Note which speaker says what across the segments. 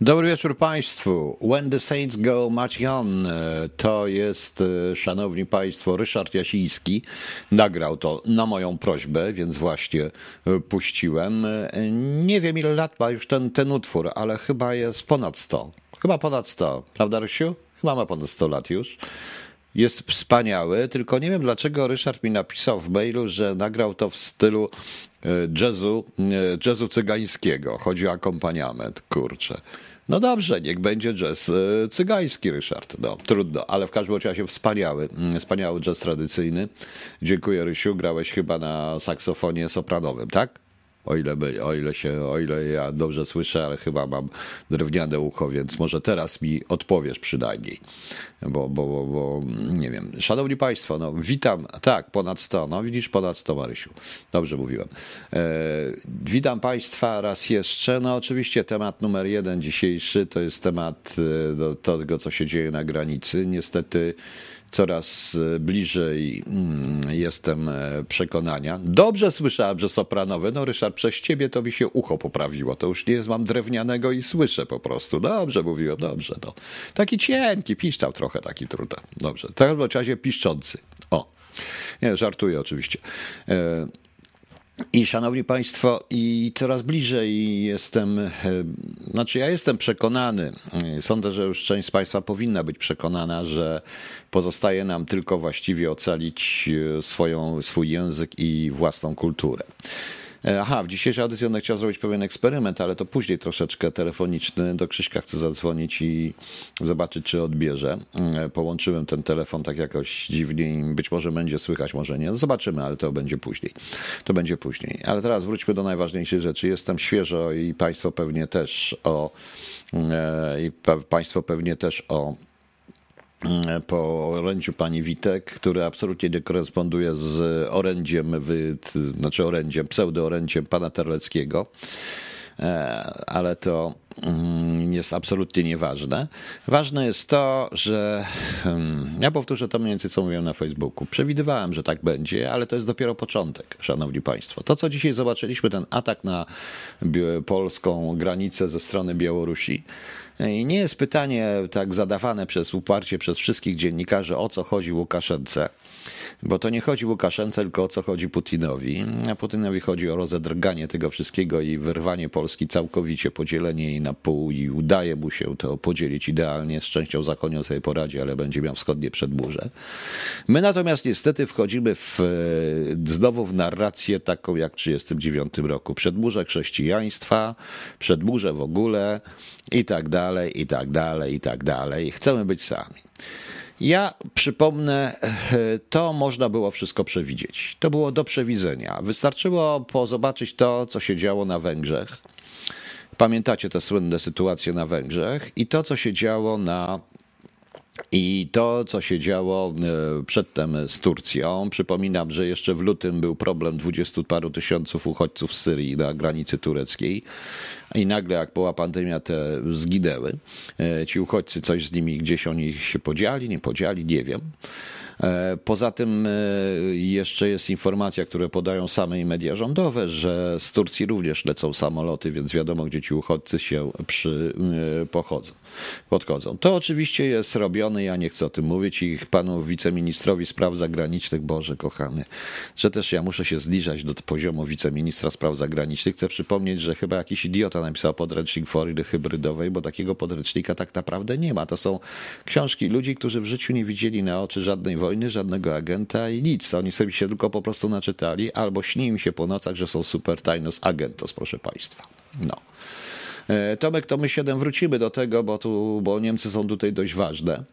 Speaker 1: Dobry wieczór Państwu. When the Saints Go Marching On to jest, e, szanowni Państwo, Ryszard Jasiński. Nagrał to na moją prośbę, więc właśnie e, puściłem. E, Nie wiem ile lat ma już ten, ten utwór, ale chyba jest ponad 100. Chyba ponad 100, prawda Rysiu? Chyba ma ponad 100 lat już. Jest wspaniały, tylko nie wiem dlaczego Ryszard mi napisał w mailu, że nagrał to w stylu e, jazzu, e, jazzu cygańskiego. Chodzi o akompaniament, kurczę. No dobrze, niech będzie jazz e, cygański, Ryszard. No, trudno, ale w każdym razie wspaniały, mm, wspaniały jazz tradycyjny. Dziękuję, Rysiu. Grałeś chyba na saksofonie sopranowym, tak? O ile, o, ile się, o ile ja dobrze słyszę, ale chyba mam drewniane ucho, więc może teraz mi odpowiesz przynajmniej. Bo, bo, bo, bo nie wiem. Szanowni Państwo, no witam. Tak, ponad 100. No widzisz, ponad 100, Marysiu. Dobrze mówiłem. E, witam Państwa raz jeszcze. No oczywiście temat numer jeden dzisiejszy to jest temat e, do, tego, co się dzieje na granicy. Niestety coraz e, bliżej mm, jestem e, przekonania. Dobrze słyszałem, że sopranowe. No Ryszard, przez ciebie to mi się ucho poprawiło. To już nie jest, mam drewnianego i słyszę po prostu. Dobrze mówiłem, dobrze. No. Taki cienki, piszczał trochę taki trudny. Dobrze. W każdym razie piszczący. O. Nie, żartuję oczywiście. E, i szanowni Państwo, i coraz bliżej jestem, e, znaczy ja jestem przekonany, e, sądzę, że już część z Państwa powinna być przekonana, że pozostaje nam tylko właściwie ocalić e, swoją, swój język i własną kulturę. Aha, w dzisiejszej audycji on chciał zrobić pewien eksperyment, ale to później troszeczkę telefoniczny. Do Krzyśka chcę zadzwonić i zobaczyć, czy odbierze. Połączyłem ten telefon tak jakoś dziwnie i być może będzie słychać, może nie. No zobaczymy, ale to będzie później. To będzie później. Ale teraz wróćmy do najważniejszych rzeczy. Jestem świeżo i Państwo pewnie też o i Państwo pewnie też o po orędziu pani Witek, który absolutnie nie koresponduje z orędziem, znaczy orędziem, pseudo-orędziem pana Terleckiego, ale to jest absolutnie nieważne. Ważne jest to, że ja powtórzę to mniej więcej, co mówiłem na Facebooku. Przewidywałem, że tak będzie, ale to jest dopiero początek, szanowni państwo. To, co dzisiaj zobaczyliśmy, ten atak na polską granicę ze strony Białorusi, i nie jest pytanie tak zadawane przez uparcie przez wszystkich dziennikarzy, o co chodzi Łukaszence. Bo to nie chodzi Łukaszence, tylko o co chodzi Putinowi. A Putinowi chodzi o rozedrganie tego wszystkiego i wyrwanie Polski całkowicie, podzielenie jej na pół i udaje mu się to podzielić idealnie. Z częścią zachodnią sobie poradzi, ale będzie miał wschodnie przedmurze. My natomiast niestety wchodzimy w, znowu w narrację taką jak w 1939 roku. Przedmurze chrześcijaństwa, przedmurze w ogóle i tak dalej, i tak dalej, i tak dalej. Chcemy być sami. Ja przypomnę, to można było wszystko przewidzieć. To było do przewidzenia. Wystarczyło zobaczyć to, co się działo na Węgrzech. Pamiętacie te słynne sytuacje na Węgrzech i to, co się działo na i to, co się działo e, przedtem z Turcją, przypominam, że jeszcze w lutym był problem dwudziestu paru tysiąców uchodźców z Syrii na granicy tureckiej i nagle jak była pandemia te zginęły. E, ci uchodźcy, coś z nimi gdzieś oni się podzieli, nie podzieli, nie wiem. E, poza tym jeszcze jest informacja, które podają same media rządowe, że z Turcji również lecą samoloty, więc wiadomo, gdzie ci uchodźcy się przy, pochodzą podchodzą. To oczywiście jest robione, ja nie chcę o tym mówić i panu wiceministrowi spraw zagranicznych, Boże kochany, że też ja muszę się zbliżać do poziomu wiceministra spraw zagranicznych. Chcę przypomnieć, że chyba jakiś idiota napisał podręcznik Florydy hybrydowej, bo takiego podręcznika tak naprawdę nie ma. To są książki ludzi, którzy w życiu nie widzieli na oczy żadnej wojny, żadnego agenta i nic. Oni sobie się tylko po prostu naczytali albo śni im się po nocach, że są super tajnos agentos, proszę państwa. No. E, Tomek, to my siedem wrócimy do tego, bo, tu, bo Niemcy są tutaj dość ważne.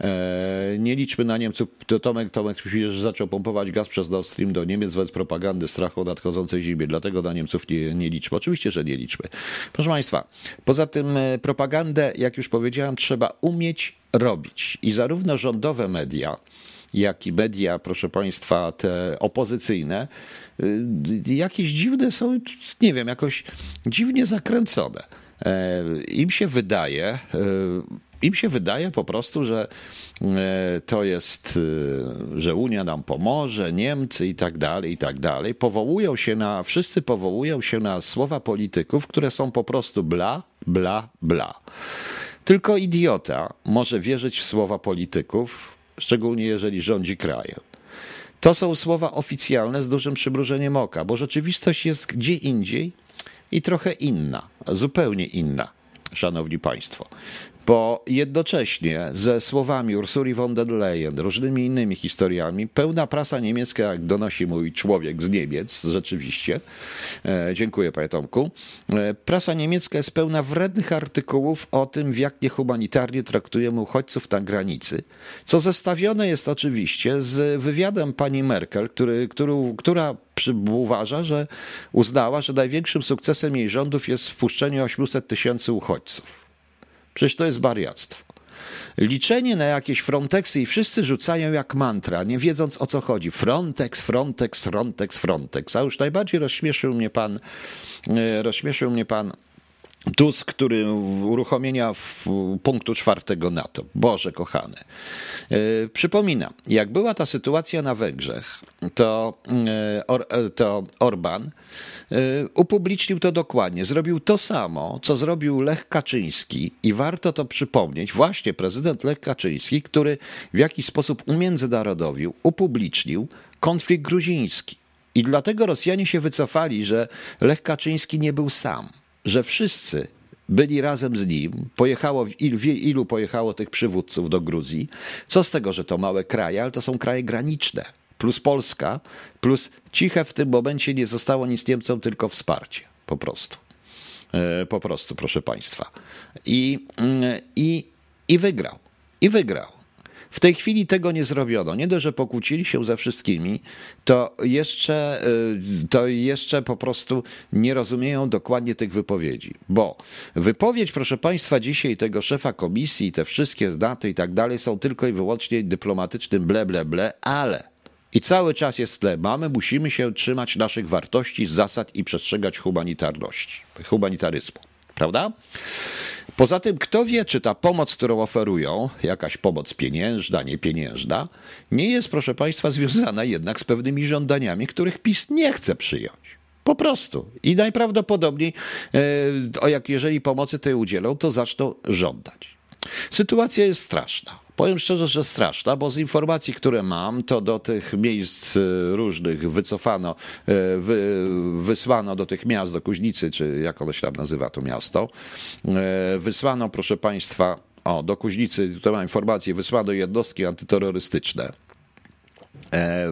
Speaker 1: E, nie liczmy na Niemców. To Tomek, Tomek że zaczął pompować gaz przez Nord Stream do Niemiec wobec propagandy strachu o nadchodzącej zimie. Dlatego na Niemców nie, nie liczmy. Oczywiście, że nie liczmy. Proszę Państwa, poza tym e, propagandę, jak już powiedziałem, trzeba umieć robić. I zarówno rządowe media, jak i media, proszę Państwa, te opozycyjne, y, jakieś dziwne są, nie wiem, jakoś dziwnie zakręcone. E, Im się wydaje, Im się wydaje po prostu, że to jest, że Unia nam pomoże, Niemcy i tak dalej, i tak dalej. Powołują się na, wszyscy powołują się na słowa polityków, które są po prostu bla, bla, bla. Tylko idiota może wierzyć w słowa polityków, szczególnie jeżeli rządzi krajem. To są słowa oficjalne z dużym przymrużeniem oka, bo rzeczywistość jest gdzie indziej i trochę inna, zupełnie inna, szanowni państwo bo jednocześnie ze słowami Ursuli von der Leyen, różnymi innymi historiami, pełna prasa niemiecka, jak donosi mój człowiek z Niemiec, rzeczywiście, e, dziękuję panie Tomku, e, prasa niemiecka jest pełna wrednych artykułów o tym, w jak niehumanitarnie traktujemy uchodźców na granicy, co zestawione jest oczywiście z wywiadem pani Merkel, który, który, która uważa, że uznała, że największym sukcesem jej rządów jest wpuszczenie 800 tysięcy uchodźców. Przecież to jest wariactwo. Liczenie na jakieś Frontexy i wszyscy rzucają jak mantra, nie wiedząc o co chodzi. Frontex, Frontex, Frontex, Frontex. A już najbardziej rozśmieszył mnie pan, e, rozśmieszył mnie pan Tusk, który uruchomienia punktu czwartego NATO. Boże kochany. E, przypominam, jak była ta sytuacja na Węgrzech, to, e, to Orban upublicznił to dokładnie. Zrobił to samo, co zrobił Lech Kaczyński i warto to przypomnieć, właśnie prezydent Lech Kaczyński, który w jakiś sposób umiędzynarodowił, upublicznił konflikt gruziński. I dlatego Rosjanie się wycofali, że Lech Kaczyński nie był sam, że wszyscy byli razem z nim. Pojechało, w ilu, w ilu pojechało tych przywódców do Gruzji. Co z tego, że to małe kraje, ale to są kraje graniczne plus Polska, plus ciche w tym momencie nie zostało nic Niemcom, tylko wsparcie. Po prostu. E, po prostu, proszę Państwa. I, mm, i, i wygrał. I wygrał. W tej chwili tego nie zrobiono. Nie dość, że pokłócili się ze wszystkimi, to jeszcze, e, to jeszcze po prostu nie rozumieją dokładnie tych wypowiedzi. Bo wypowiedź, proszę Państwa, dzisiaj tego szefa komisji, te wszystkie daty i tak dalej są tylko i wyłącznie dyplomatycznym ble, ble, ble, ale i cały czas jest w tle. Mamy, musimy się trzymać naszych wartości, zasad i przestrzegać humanitarności, humanitaryzmu. Prawda? Poza tym, kto wie, czy ta pomoc, którą oferują, jakaś pomoc pieniężna, niepieniężna, nie jest, proszę Państwa, związana jednak z pewnymi żądaniami, których PiS nie chce przyjąć. Po prostu. I najprawdopodobniej, e, jak jeżeli pomocy tej udzielą, to zaczną żądać. Sytuacja jest straszna. Powiem szczerze, że straszna, bo z informacji, które mam, to do tych miejsc e, różnych wycofano, e, wy, wysłano do tych miast, do Kuźnicy, czy jak ono się tam nazywa to miasto, e, wysłano, proszę Państwa, o, do Kuźnicy, tutaj mam informację, wysłano jednostki antyterrorystyczne.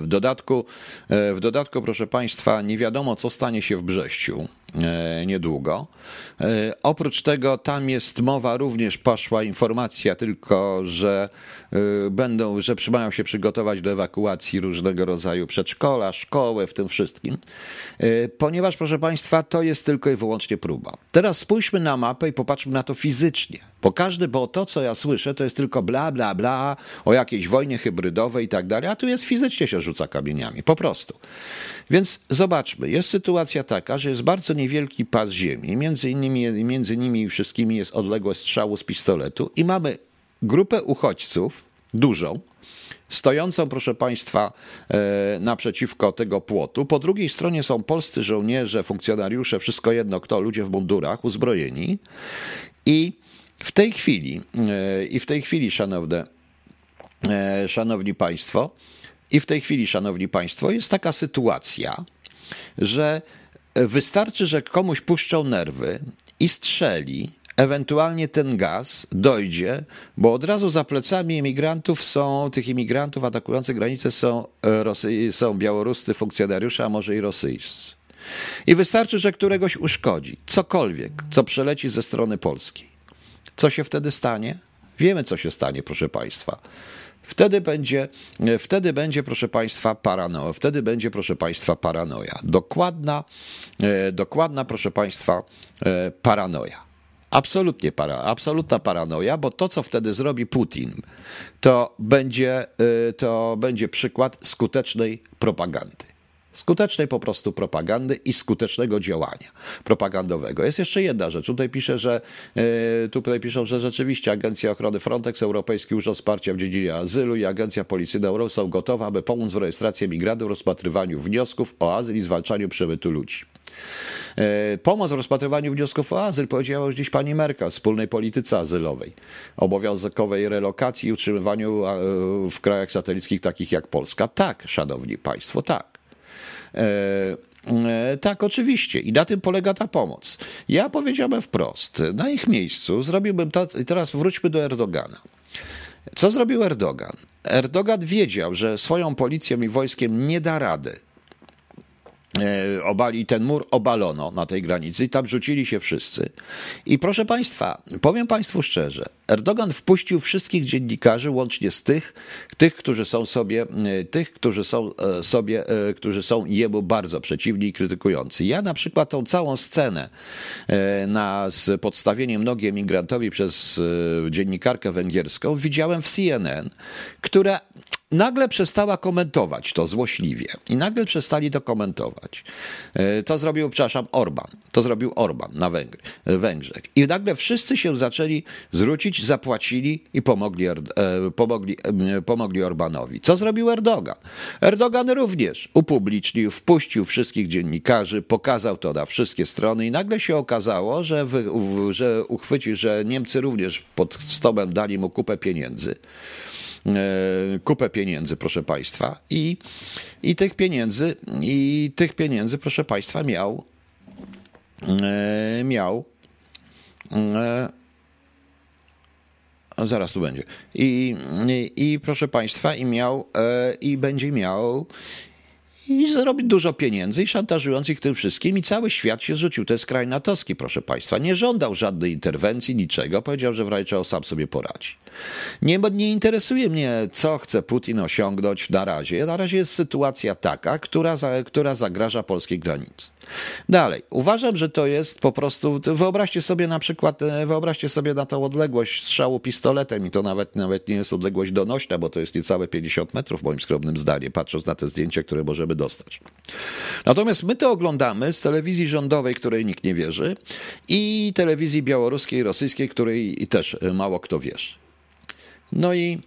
Speaker 1: W dodatku, w dodatku, proszę Państwa, nie wiadomo, co stanie się w Brześciu niedługo. E, oprócz tego tam jest mowa również, poszła informacja tylko, że e, będą, że mają się przygotować do ewakuacji różnego rodzaju przedszkola, szkoły, w tym wszystkim. E, ponieważ, proszę Państwa, to jest tylko i wyłącznie próba. Teraz spójrzmy na mapę i popatrzmy na to fizycznie. Bo każdy, bo to, co ja słyszę, to jest tylko bla, bla, bla, o jakiejś wojnie hybrydowej i tak dalej, a tu jest fizycznie się rzuca kamieniami, po prostu. Więc zobaczmy, jest sytuacja taka, że jest bardzo niewielki pas ziemi, między innymi między nimi wszystkimi jest odległość strzału z pistoletu i mamy grupę uchodźców, dużą, stojącą, proszę Państwa, e, naprzeciwko tego płotu. Po drugiej stronie są polscy żołnierze, funkcjonariusze, wszystko jedno kto, ludzie w mundurach, uzbrojeni. I w tej chwili, e, i w tej chwili, szanowne, e, szanowni Państwo, i w tej chwili, szanowni Państwo, jest taka sytuacja, że wystarczy, że komuś puszczą nerwy i strzeli, ewentualnie ten gaz dojdzie, bo od razu za plecami imigrantów są, tych imigrantów atakujących granicę są, e, Rosy, są białoruscy funkcjonariusze, a może i rosyjscy. I wystarczy, że któregoś uszkodzi, cokolwiek, co przeleci ze strony polskiej. Co się wtedy stanie? Wiemy, co się stanie, proszę Państwa. Wtedy będzie, wtedy będzie, proszę Państwa, paranoja. Wtedy będzie, proszę Państwa, paranoja. Dokładna, e, dokładna, proszę Państwa, e, paranoja. Absolutnie para, absolutna paranoja, bo to, co wtedy zrobi Putin, to będzie, e, to będzie przykład skutecznej propagandy. Skutecznej po prostu propagandy i skutecznego działania propagandowego. Jest jeszcze jedna rzecz. Tutaj pisze, że e, tutaj piszą, że rzeczywiście Agencja Ochrony Frontex, Europejski Urząd Wsparcia w dziedzinie azylu i Agencja Policyjna Euro są gotowe, aby pomóc w rejestracji migrantów, rozpatrywaniu wniosków o azyl i zwalczaniu przemytu ludzi. E, pomoc w rozpatrywaniu wniosków o azyl powiedziała już dziś pani Merkel w wspólnej polityce azylowej, obowiązkowej relokacji i utrzymywaniu w krajach satelickich takich jak Polska. Tak, szanowni państwo, tak. E, e, tak, oczywiście. I na tym polega ta pomoc. Ja powiedziałem wprost, na ich miejscu zrobiłbym to. I teraz wróćmy do Erdogana. Co zrobił Erdogan? Erdogan wiedział, że swoją policją i wojskiem nie da rady obali ten mur obalono na tej granicy i tam rzucili się wszyscy. I proszę Państwa, powiem Państwu szczerze, Erdogan wpuścił wszystkich dziennikarzy, łącznie z tych, tych, którzy są sobie, e, tych, którzy są e, sobie, którzy są jemu bardzo przeciwni i krytykujący. Ja na przykład tą całą scenę na, z podstawieniem nogi emigrantowi przez dziennikarkę węgierską widziałem w CNN, która nagle przestała komentować to złośliwie i nagle przestali to komentować. E, to zrobił, przepraszam, Orban. To zrobił Orban na Węgry, Węgrzech. I nagle wszyscy się zaczęli zwrócić, zapłacili i pomogli, e, pomogli, e, pomogli Orbanowi. Co zrobił Erdogan? Erdogan również upublicznił, wpuścił wszystkich dziennikarzy, pokazał to na wszystkie strony i nagle się okazało, że, że uchwycił, że Niemcy również pod stołem dali mu kupę pieniędzy. E, kupę pieniędzy, proszę Państwa. I, i tych pieniędzy, i tych pieniędzy, proszę Państwa, miał, e, miał, e, zaraz tu będzie. I, i, I, proszę Państwa, i miał, i będzie miał i zarobić dużo pieniędzy i szantażując ich tym wszystkim i cały świat się zrzucił. To jest kraj natowski, proszę Państwa. Nie żądał żadnej interwencji, niczego. Powiedział, że w razie sam sobie poradzi. Nie, nie interesuje mnie, co chce Putin osiągnąć na razie. Na razie jest sytuacja taka, która, która zagraża polskiej granicy. Dalej, uważam, że to jest po prostu. Wyobraźcie sobie na przykład, e, wyobraźcie sobie na tą odległość strzału pistoletem, i to nawet, nawet nie jest odległość donośna, bo to jest niecałe 50 metrów, moim skromnym zdaniem, patrząc na te zdjęcia, które możemy dostać. Natomiast my to oglądamy z telewizji rządowej, której nikt nie wierzy, i telewizji białoruskiej, rosyjskiej, której też mało kto wierzy. No i,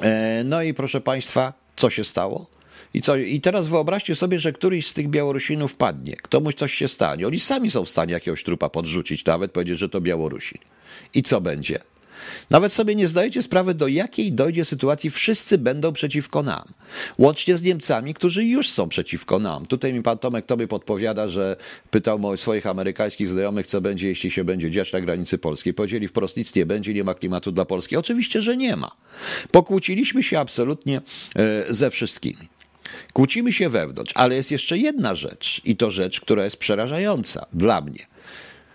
Speaker 1: e, no i proszę Państwa, co się stało? I, co, I teraz wyobraźcie sobie, że któryś z tych Białorusinów padnie, komuś coś się stanie. Oni sami są w stanie jakiegoś trupa podrzucić, nawet powiedzieć, że to Białorusin. I co będzie? Nawet sobie nie zdajecie sprawy, do jakiej dojdzie sytuacji. Wszyscy będą przeciwko nam. Łącznie z Niemcami, którzy już są przeciwko nam. Tutaj mi pan Tomek Tobie podpowiada, że pytał swoich amerykańskich znajomych, co będzie, jeśli się będzie dziać na granicy polskiej. Powiedzieli wprost, nic nie będzie, nie ma klimatu dla Polski. Oczywiście, że nie ma. Pokłóciliśmy się absolutnie e, ze wszystkimi. Kłócimy się wewnątrz, ale jest jeszcze jedna rzecz i to rzecz, która jest przerażająca dla mnie.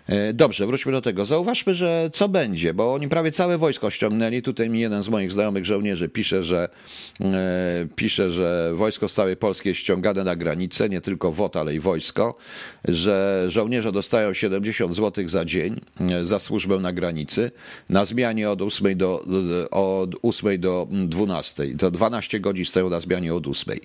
Speaker 1: E, dobrze, wróćmy do tego. Zauważmy, że co będzie, bo oni prawie całe wojsko ściągnęli. Tutaj mi jeden z moich znajomych żołnierzy pisze, że e, pisze, że wojsko z całej Polski jest ściągane na granicę, nie tylko WOT, ale i wojsko, że żołnierze dostają 70 zł za dzień e, za służbę na granicy, na zmianie od 8 do, od 8 do 12. To 12 godzin stoją na zmianie od 8.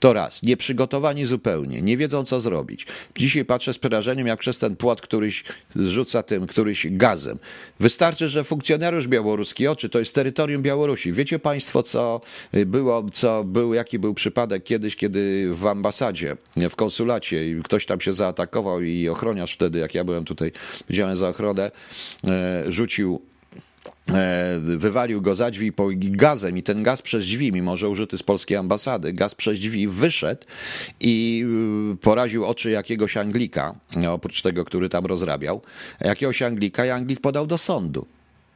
Speaker 1: To raz, nieprzygotowani zupełnie, nie wiedzą co zrobić. Dzisiaj patrzę z przerażeniem, jak przez ten płot któryś zrzuca tym któryś gazem. Wystarczy, że funkcjonariusz białoruski, oczy to jest terytorium Białorusi. Wiecie Państwo, co było, co był, jaki był przypadek kiedyś, kiedy w ambasadzie, w konsulacie ktoś tam się zaatakował i ochroniarz wtedy, jak ja byłem tutaj, widziałem za ochronę, e, rzucił wywalił go za drzwi gazem i ten gaz przez drzwi, mimo że użyty z polskiej ambasady, gaz przez drzwi wyszedł i y, poraził oczy jakiegoś Anglika, oprócz tego, który tam rozrabiał, jakiegoś Anglika i Anglik podał do sądu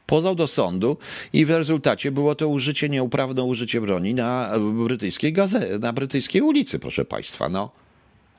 Speaker 1: pozwał do sądu i w rezultacie było to użycie, nieuprawne użycie broni na brytyjskiej gaze, na brytyjskiej ulicy, proszę Państwa. No.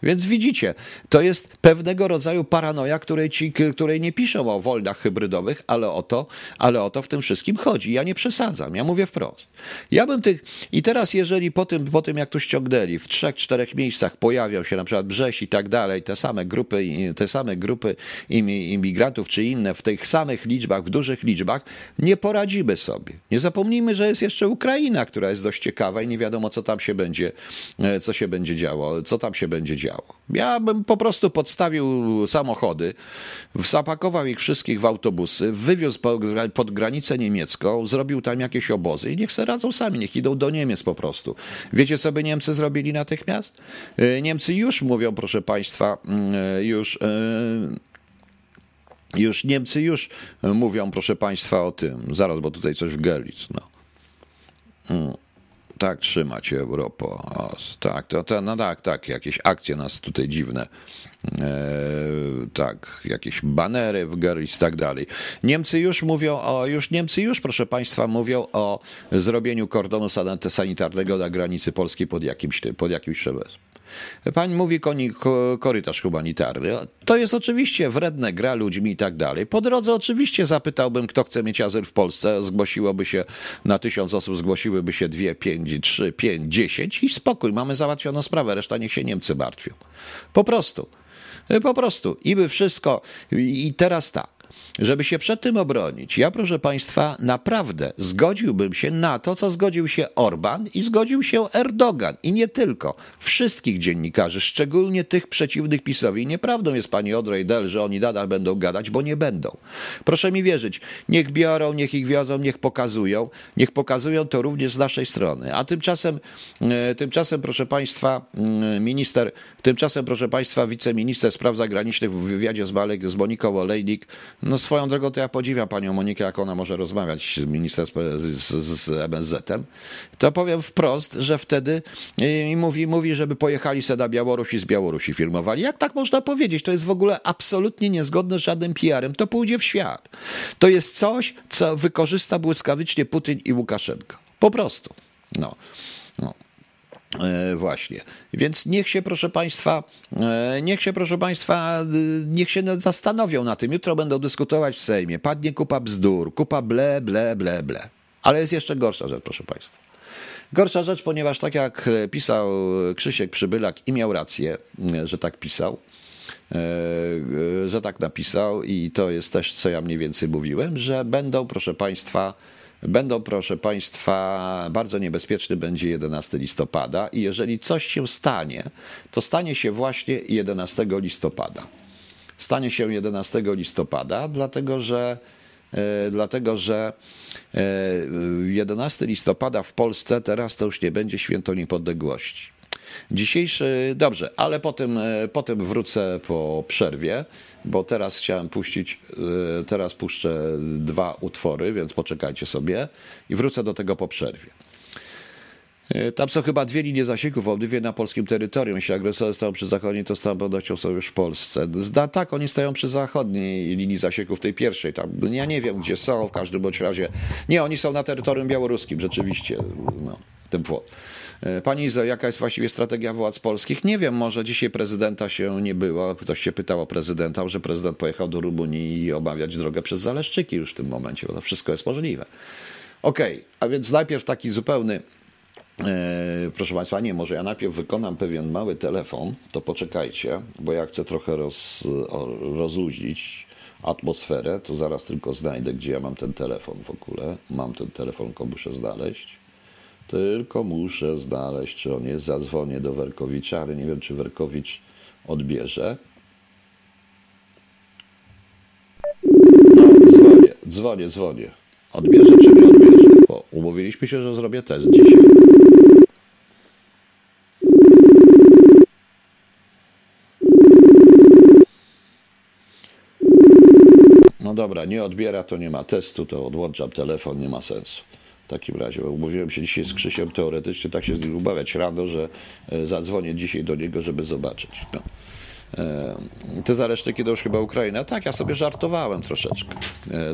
Speaker 1: Więc widzicie, to jest pewnego rodzaju paranoja, której, ci, której nie piszą o wojnach hybrydowych, ale o, to, ale o to w tym wszystkim chodzi. Ja nie przesadzam, ja mówię wprost. Ja bym tych. I teraz, jeżeli po tym, po tym jak tu ściągnęli, w trzech, czterech miejscach pojawią się na przykład Brześ i tak dalej, te same grupy, te same grupy imigrantów czy inne w tych samych liczbach, w dużych liczbach, nie poradzimy sobie. Nie zapomnijmy, że jest jeszcze Ukraina, która jest dość ciekawa i nie wiadomo, co tam się będzie, e, co się będzie działo, co tam się będzie działo. Ja bym po prostu podstawił samochody, zapakował ich wszystkich w autobusy, wywiózł pod granicę niemiecką, zrobił tam jakieś obozy i niech se radzą sami, niech idą do Niemiec po prostu. Wiecie, co by Niemcy zrobili natychmiast? E, Niemcy już mówią, proszę Państwa, mm, e, już już Niemcy już mówią, proszę Państwa, o tym. Zaraz, bo tutaj coś w Gerlitz. No. Tak, trzymać Europę. O, tak, to, to, no tak, tak, jakieś akcje nas tutaj dziwne. E, tak, jakieś banery w Gerlitz i tak dalej. Niemcy już mówią o, już Niemcy już, proszę Państwa, mówią o zrobieniu kordonu sanitarnego na granicy polskiej pod jakimś, pod jakimś szczeblem. Pani mówi koni, korytarz humanitarny. To jest oczywiście wredne, gra ludźmi i tak dalej. Po drodze oczywiście zapytałbym, kto chce mieć azyl w Polsce. Zgłosiłoby się na tysiąc osób, zgłosiłyby się dwie, pięć, trzy, pięć, dziesięć i spokój, mamy załatwioną sprawę, reszta niech się Niemcy martwią. Po prostu. Po prostu. I by wszystko. I teraz tak żeby się przed tym obronić, ja proszę Państwa, naprawdę zgodziłbym się na to, co zgodził się Orban i zgodził się Erdogan. I nie tylko. Wszystkich dziennikarzy, szczególnie tych przeciwnych PiSowi. Nieprawdą jest pani Odrej Del, że oni nadal będą gadać, bo nie będą. Proszę mi wierzyć, niech biorą, niech ich wiozą, niech pokazują. Niech pokazują to również z naszej strony. A tymczasem, e, tymczasem proszę Państwa, mm, minister, tymczasem proszę Państwa, wiceminister spraw zagranicznych w wywiadzie z, Malek, z Moniką Olejnik, no swoją drogą to ja podziwiam panią Monikę, jak ona może rozmawiać z ministerstwem, z, z, MSZ-em. To powiem wprost, że wtedy i mówi, mówi, żeby pojechali se na Białoruś i z Białorusi filmowali. Jak tak można powiedzieć? To jest w ogóle absolutnie niezgodne z żadnym PR-em. To pójdzie w świat. To jest coś, co wykorzysta błyskawicznie Putin i Łukaszenko. Po prostu. No. no. E, właśnie. Więc niech się, proszę Państwa, e, niech się, proszę Państwa, e, niech się zastanowią na tym. Jutro będą dyskutować w Sejmie. Padnie kupa bzdur, kupa ble, ble, ble, ble. Ale jest jeszcze gorsza rzecz, proszę Państwa. Gorsza rzecz, ponieważ tak jak pisał Krzysiek Przybylak i miał rację, że tak pisał, że tak napisał i to jest też, co ja mniej więcej mówiłem, że będą, proszę Państwa, Będą, proszę Państwa, bardzo niebezpieczny będzie 11 listopada i jeżeli coś się stanie, to stanie się właśnie 11 listopada. Stanie się 11 listopada, dlatego że e, dlatego że 11 e, listopada w Polsce teraz to już nie będzie święto niepodległości. Dzisiejszy, dobrze, ale potem, e, potem wrócę po przerwie bo teraz chciałem puścić, e, teraz puszczę dwa utwory, więc poczekajcie sobie i wrócę do tego po przerwie. E, tam są chyba dwie linie zasięgów, obydwie na polskim terytorium. Jeśli agresorzy stoją przy zachodniej, to z całą pewnością są już w Polsce. Da, tak, oni stoją przy zachodniej linii zasięgów, tej pierwszej. Tam, ja nie wiem, gdzie są, w każdym bądź razie. Nie, oni są na terytorium białoruskim, rzeczywiście. No, ten płot. E, pani Izo, jaka jest właściwie strategia władz polskich? Nie wiem, może dzisiaj prezydenta się nie było. Ktoś się pytał o prezydenta, że prezydent pojechał do Rumunii i obawiać drogę przez Zaleszczyki już w tym momencie, bo to wszystko jest możliwe. Okej, okay, a więc najpierw taki zupełny E, proszę Państwa, nie, może ja najpierw wykonam pewien mały telefon, to poczekajcie, bo ja chcę trochę roz, rozluźnić atmosferę, to zaraz tylko znajdę, gdzie ja mam ten telefon w ogóle. Mam ten telefon, go muszę znaleźć. Tylko muszę znaleźć, czy on jest. Zadzwonię do Werkowicza, ale nie wiem, czy Werkowicz odbierze. No, dzwonię, dzwonię, dzwonię. Odbierze czy nie odbierze? Bo umówiliśmy się, że zrobię test dzisiaj. No dobra, nie odbiera, to nie ma testu, to odłączam telefon, nie ma sensu. W takim razie, umówiłem się dzisiaj z Krzysiem teoretycznie, tak się z nim umawiać rano, że e, zadzwonię dzisiaj do niego, żeby zobaczyć. No. te zaresztyki to już chyba Ukraina. Tak, ja sobie żartowałem troszeczkę.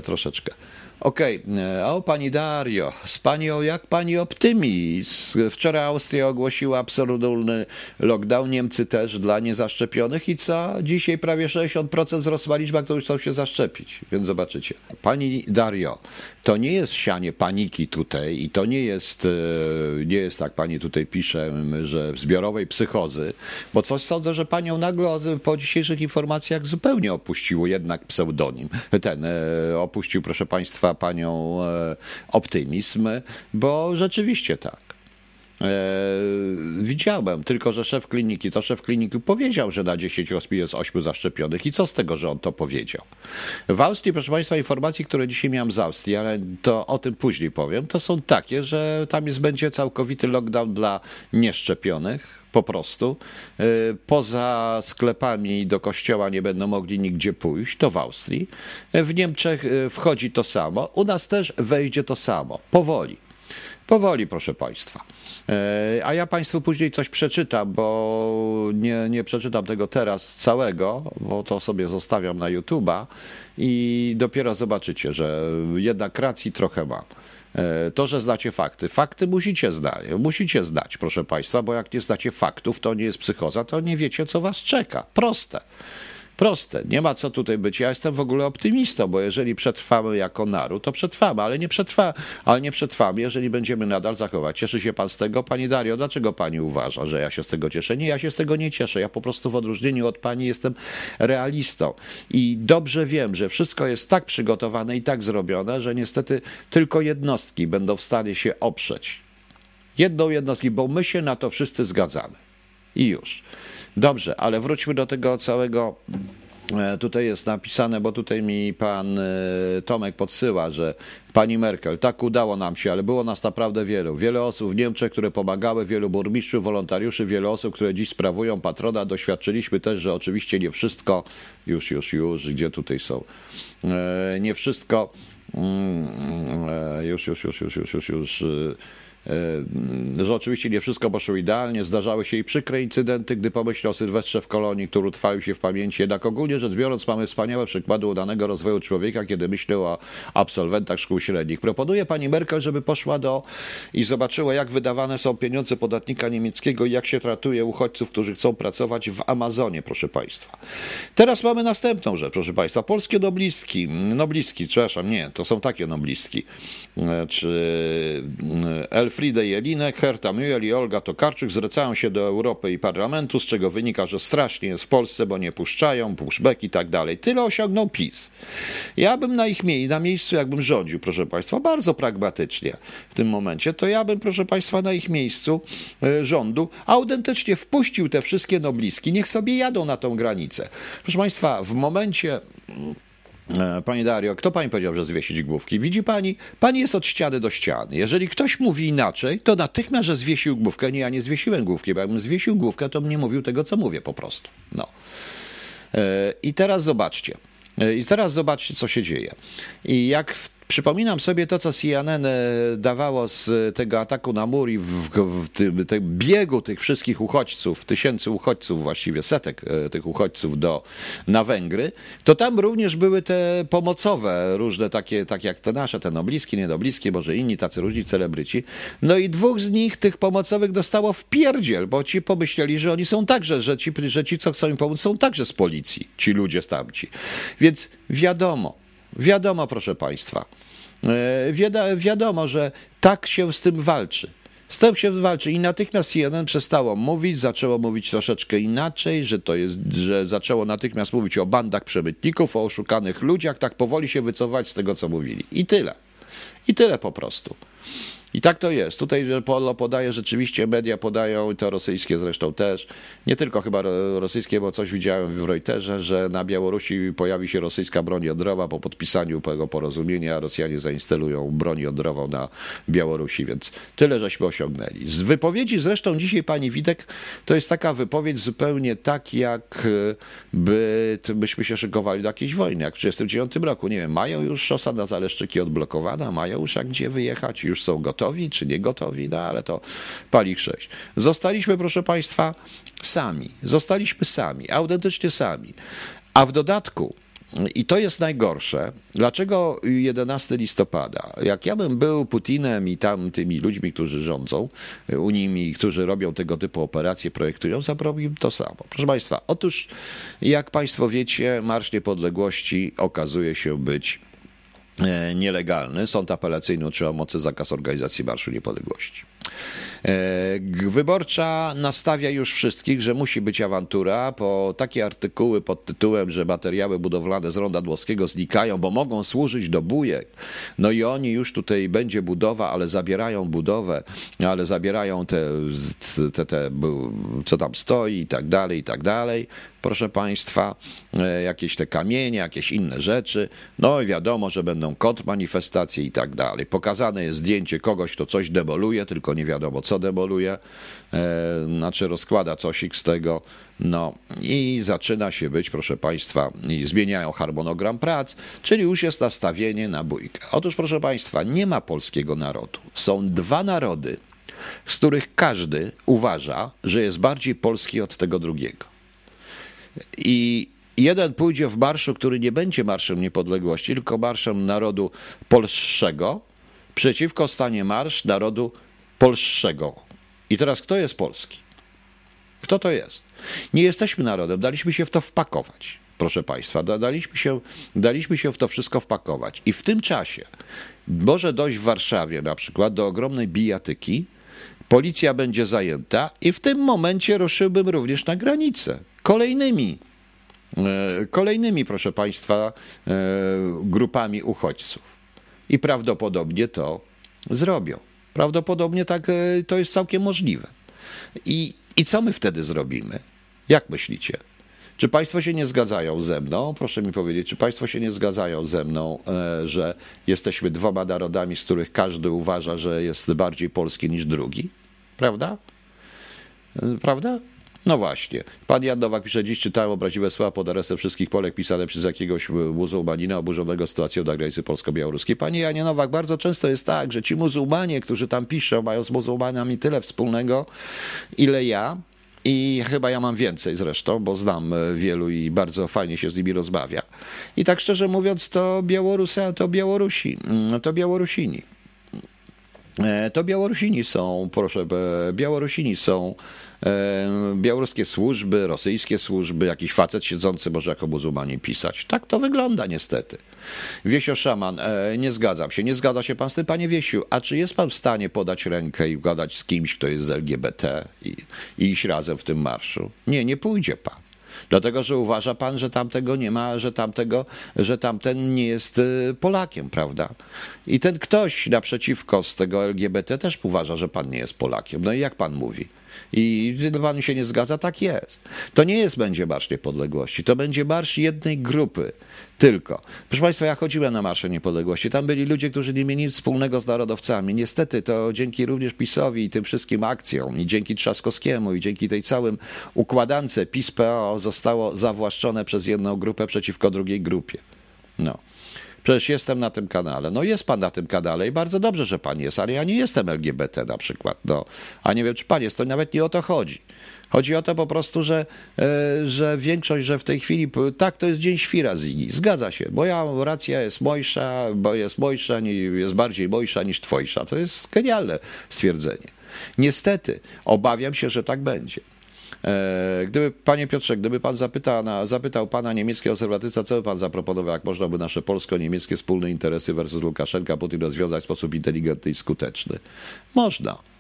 Speaker 1: Troszeczkę. Okej, okay. o pani Dario, z panią, jak pani optymizm? Wczoraj Austria ogłosiła absolutny lockdown, Niemcy też dla niezaszczepionych i co? Dzisiaj prawie 60% wzrosła liczba, którzy chcą się zaszczepić, więc zobaczycie. Pani Dario, to nie jest sianie paniki tutaj i to nie jest, e, nie jest tak, pani tutaj pisze, że zbiorowej psychozy, bo coś sądzę, że panią nagle po dzisiejszych informacjach zupełnie opuściło jednak pseudonim. Ten e, opuścił, proszę państwa, panią e, optymizm, bo rzeczywiście tak. E, widziałem, tylko że szef kliniki, to szef kliniki powiedział, że na 10 osób jest 8 zaszczepionych. I co z tego, że on to powiedział? W Austrii, proszę Państwa, informacje, które dzisiaj miałem z Austrii, ale to o tym później powiem, to są takie, że tam jest, będzie całkowity lockdown dla nieszczepionych po prostu. E, poza sklepami do kościoła nie będą mogli nigdzie pójść, to w Austrii. E, w Niemczech wchodzi to samo, u nas też wejdzie to samo, powoli. Powoli, proszę Państwa. E, a ja Państwu później coś przeczytam, bo nie, nie przeczytam tego teraz całego, bo to sobie zostawiam na YouTube'a i dopiero zobaczycie, że jednak racji trochę mam. E, to, że znacie fakty. Fakty musicie znać, musicie znać, proszę Państwa, bo jak nie znacie faktów, to nie jest psychoza, to nie wiecie, co Was czeka. Proste. Proste, nie ma co tutaj być. Ja jestem w ogóle optymistą, bo jeżeli przetrwamy jako naród, to przetrwamy, ale nie, przetrwa, ale nie przetrwamy, jeżeli będziemy nadal zachować. Cieszy się pan z tego? Pani Dario, dlaczego pani uważa, że ja się z tego cieszę? Nie, ja się z tego nie cieszę. Ja po prostu w odróżnieniu od pani jestem realistą i dobrze wiem, że wszystko jest tak przygotowane i tak zrobione, że niestety tylko jednostki będą w stanie się oprzeć. Jedną jednostki, bo my się na to wszyscy zgadzamy. I już. Dobrze, ale wróćmy do tego całego. E, tutaj jest napisane, bo tutaj mi pan e, Tomek podsyła, że pani Merkel, tak udało nam się, ale było nas naprawdę wielu. Wiele osób w Niemczech, które pomagały, wielu burmistrzów, wolontariuszy, wiele osób, które dziś sprawują patrona. Doświadczyliśmy też, że oczywiście nie wszystko, już, już, już, gdzie tutaj są, e, nie wszystko, mm, już, już, już, już, już, już, już E, że oczywiście nie wszystko poszło idealnie, zdarzały się i przykre incydenty, gdy pomyślę o Sylwestrze w kolonii, który utrwalił się w pamięci. Jednak ogólnie rzecz biorąc mamy wspaniałe przykłady udanego rozwoju człowieka, kiedy myślę o absolwentach szkół średnich. Proponuję pani Merkel, żeby poszła do i zobaczyła, jak wydawane są pieniądze podatnika niemieckiego i jak się tratuje uchodźców, którzy chcą pracować w Amazonie, proszę państwa. Teraz mamy następną rzecz, proszę państwa. Polskie noblistki, noblistki, przepraszam, nie, to są takie noblistki, e, czy Elf Elfriede Jelinek, Herta Müller i Olga Tokarczyk zwracają się do Europy i Parlamentu, z czego wynika, że strasznie jest w Polsce, bo nie puszczają, pushback i tak dalej. Tyle osiągnął PiS. Ja bym na ich miejscu, na miejscu jakbym rządził, proszę Państwa, bardzo pragmatycznie w tym momencie, to ja bym, proszę Państwa, na ich miejscu e, rządu autentycznie wpuścił te wszystkie nobliski, niech sobie jadą na tą granicę. Proszę Państwa, w momencie E, pani Dario, kto pani powiedział, że zwiesić główki? Widzi pani, pani jest od ściany do ściany. Jeżeli ktoś mówi inaczej, to natychmiast, że zwiesił główkę. Nie, ja nie zwiesiłem główki, bo jakbym zwiesił główkę, to bym nie mówił tego, co mówię po prostu. No. E, I teraz zobaczcie. E, I teraz zobaczcie, co się dzieje. I jak w Przypominam sobie to, co CNN e, dawało z tego ataku na mur i w, w tym, tym biegu tych wszystkich uchodźców, tysięcy uchodźców, właściwie setek e, tych uchodźców do, na Węgry, to tam również były te pomocowe, różne takie, takie jak te nasze, te nobliskie, nienobliskie, może inni tacy różni celebryci. No i dwóch z nich, tych pomocowych, dostało w pierdziel, bo ci pomyśleli, że oni są także, że ci, że ci co chcą im pomóc, są także z policji, ci ludzie stamci. Więc wiadomo, Wiadomo, proszę Państwa, e, wiadomo, że tak się z tym walczy. Z tym się walczy i natychmiast CNN przestało mówić, zaczęło mówić troszeczkę inaczej, że to jest, że zaczęło natychmiast mówić o bandach przemytników, o oszukanych ludziach, tak powoli się wycofać z tego, co mówili. I tyle. I tyle po prostu. I tak to jest. Tutaj Polo podaje rzeczywiście, media podają, i to rosyjskie zresztą też, nie tylko chyba rosyjskie, bo coś widziałem w Reuterze, że na Białorusi pojawi się rosyjska broń jądrowa po podpisaniu tego porozumienia, Rosjanie zainstalują broń jądrową na Białorusi, więc tyle żeśmy osiągnęli. Z wypowiedzi zresztą dzisiaj pani Witek, to jest taka wypowiedź zupełnie tak, jak by, byśmy się szykowali do jakiejś wojny, jak w 1939 roku. Nie wiem, mają już szosa na Zaleszczyki odblokowana, mają już jak gdzie wyjechać, już są gotowi gotowi, czy nie gotowi, no ale to pali sześć. Zostaliśmy, proszę Państwa, sami. Zostaliśmy sami, autentycznie sami. A w dodatku i to jest najgorsze. Dlaczego 11 listopada? Jak ja bym był Putinem i tam tymi ludźmi, którzy rządzą unijnymi, którzy robią tego typu operacje, projektują, zrobiłbym to samo. Proszę Państwa, otóż jak Państwo wiecie, Marsz Niepodległości okazuje się być nielegalny. Sąd apelacyjny otrzymał mocy zakaz organizacji Marszu Niepodległości. E, wyborcza nastawia już wszystkich, że musi być awantura, po takie artykuły pod tytułem, że materiały budowlane z ronda Dłowskiego znikają, bo mogą służyć do bujek. No i oni już tutaj będzie budowa, ale zabierają budowę, ale zabierają te, te, te co tam stoi i tak dalej, i tak dalej proszę Państwa, e, jakieś te kamienie, jakieś inne rzeczy. No i wiadomo, że będą kontrmanifestacje i tak dalej. Pokazane jest zdjęcie kogoś, kto coś demoluje, tylko nie wiadomo co demoluje, e, znaczy rozkłada coś z tego. No i zaczyna się być, proszę Państwa, i zmieniają harmonogram prac, czyli już jest nastawienie na bójkę. Otóż, proszę Państwa, nie ma polskiego narodu. Są dwa narody, z których każdy uważa, że jest bardziej polski od tego drugiego. I jeden pójdzie w marszu, który nie będzie marszem niepodległości, tylko marszem narodu polskiego, przeciwko stanie marsz narodu polskiego. I teraz kto jest polski? Kto to jest? Nie jesteśmy narodem, daliśmy się w to wpakować, proszę Państwa. Daliśmy się, daliśmy się w to wszystko wpakować. I w tym czasie może dojść w Warszawie na przykład do ogromnej bijatyki, policja będzie zajęta i w tym momencie ruszyłbym również na granicę kolejnymi, e, kolejnymi, proszę Państwa, e, grupami uchodźców. I prawdopodobnie to zrobią. Prawdopodobnie tak e, to jest całkiem możliwe. I, I co my wtedy zrobimy? Jak myślicie? Czy Państwo się nie zgadzają ze mną? Proszę mi powiedzieć, czy Państwo się nie zgadzają ze mną, że jesteśmy dwoma narodami, z których każdy uważa, że jest bardziej polski niż drugi? Prawda? Prawda? No właśnie. Pan Jan Nowak pisze, dziś czytałem obraziwe słowa pod adresem wszystkich Polek pisane przez jakiegoś muzułmanina oburzonego sytuacją na granicy polsko-białoruskiej. Panie Janie Nowak, bardzo często jest tak, że ci muzułmanie, którzy tam piszą, mają z muzułmanami tyle wspólnego, ile ja, i chyba ja mam więcej zresztą, bo znam e, wielu i bardzo fajnie się z nimi rozmawia. I tak szczerze mówiąc, to Białorusy, to Białorusi, mm, to Białorusini. E, to Białorusini są, proszę, Białorusini są e, białoruskie służby, rosyjskie służby, jakiś facet siedzący może jako muzułmanin pisać. Tak to wygląda niestety. Wiesio Szaman, e, nie zgadzam się. Nie zgadza się pan z tym, panie Wiesiu. A czy jest pan w stanie podać rękę i gadać z kimś, kto jest z LGBT i, i iść razem w tym marszu? Nie, nie pójdzie pan. Dlatego, że uważa pan, że tamtego nie ma, że tamtego, że tamten nie jest y, Polakiem, prawda? I ten ktoś naprzeciwko z tego LGBT też uważa, że pan nie jest Polakiem. No i jak pan mówi? I pan się nie zgadza, tak jest. To nie jest będzie Marsz Niepodległości, to będzie marsz jednej grupy tylko. Proszę Państwa, ja chodziłem na Marsze Niepodległości. Tam byli ludzie, którzy nie mieli nic wspólnego z narodowcami. Niestety to dzięki również PiSowi i tym wszystkim akcjom, i dzięki Trzaskowskiemu, i dzięki tej całym układance PiS-PO zostało zawłaszczone przez jedną grupę przeciwko drugiej grupie. No. Przecież jestem na tym kanale. No jest pan na tym kanale i bardzo dobrze, że pan jest, ale ja nie jestem LGBT na przykład. No. A nie wiem, czy pan jest, to nawet nie o to chodzi. Chodzi o to po prostu, że, e, że większość, że w tej chwili, tak, to jest dzień świra Zigi. Zgadza się, moja racja jest mojsza, bo jest mojsza, jest bardziej mojsza niż twojsza. To jest genialne stwierdzenie. Niestety, obawiam się, że tak będzie. E, gdyby, panie Piotrze, gdyby pan zapytał, zapytał pana niemieckiego konserwatysta, co by pan zaproponował, jak można by nasze polsko-niemieckie wspólne interesy versus Łukaszenka Putin rozwiązać w sposób inteligentny i skuteczny? Można.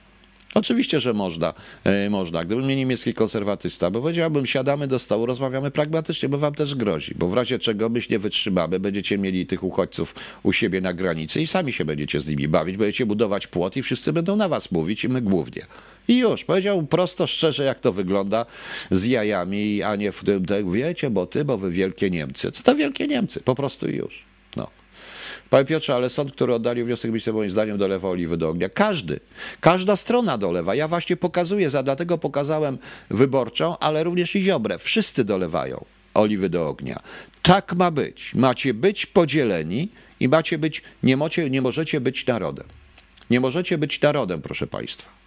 Speaker 1: Oczywiście, że można. E, można. Gdybym nie niemiecki konserwatysta, bo powiedziałbym, siadamy do stołu, rozmawiamy pragmatycznie, bo wam też grozi, bo w razie czego my nie wytrzymamy, będziecie mieli tych uchodźców u siebie na granicy i sami się będziecie z nimi bawić, będziecie budować płot i wszyscy będą na was mówić i my głównie. I już, powiedział prosto, szczerze, jak to wygląda z jajami, a nie w tym, wiecie, bo ty, bo wy wielkie Niemcy. Co to wielkie Niemcy? Po prostu już. No. Panie Piotrze, ale sąd, który oddalił wniosek ministra, moim zdaniem dolewa oliwy do ognia. Każdy, każda strona dolewa. Ja właśnie pokazuję, za, dlatego pokazałem wyborczą, ale również i Ziobrę. Wszyscy dolewają oliwy do ognia. Tak ma być. Macie być podzieleni i macie być, nie, mocie, nie możecie być narodem. Nie możecie być narodem, proszę Państwa.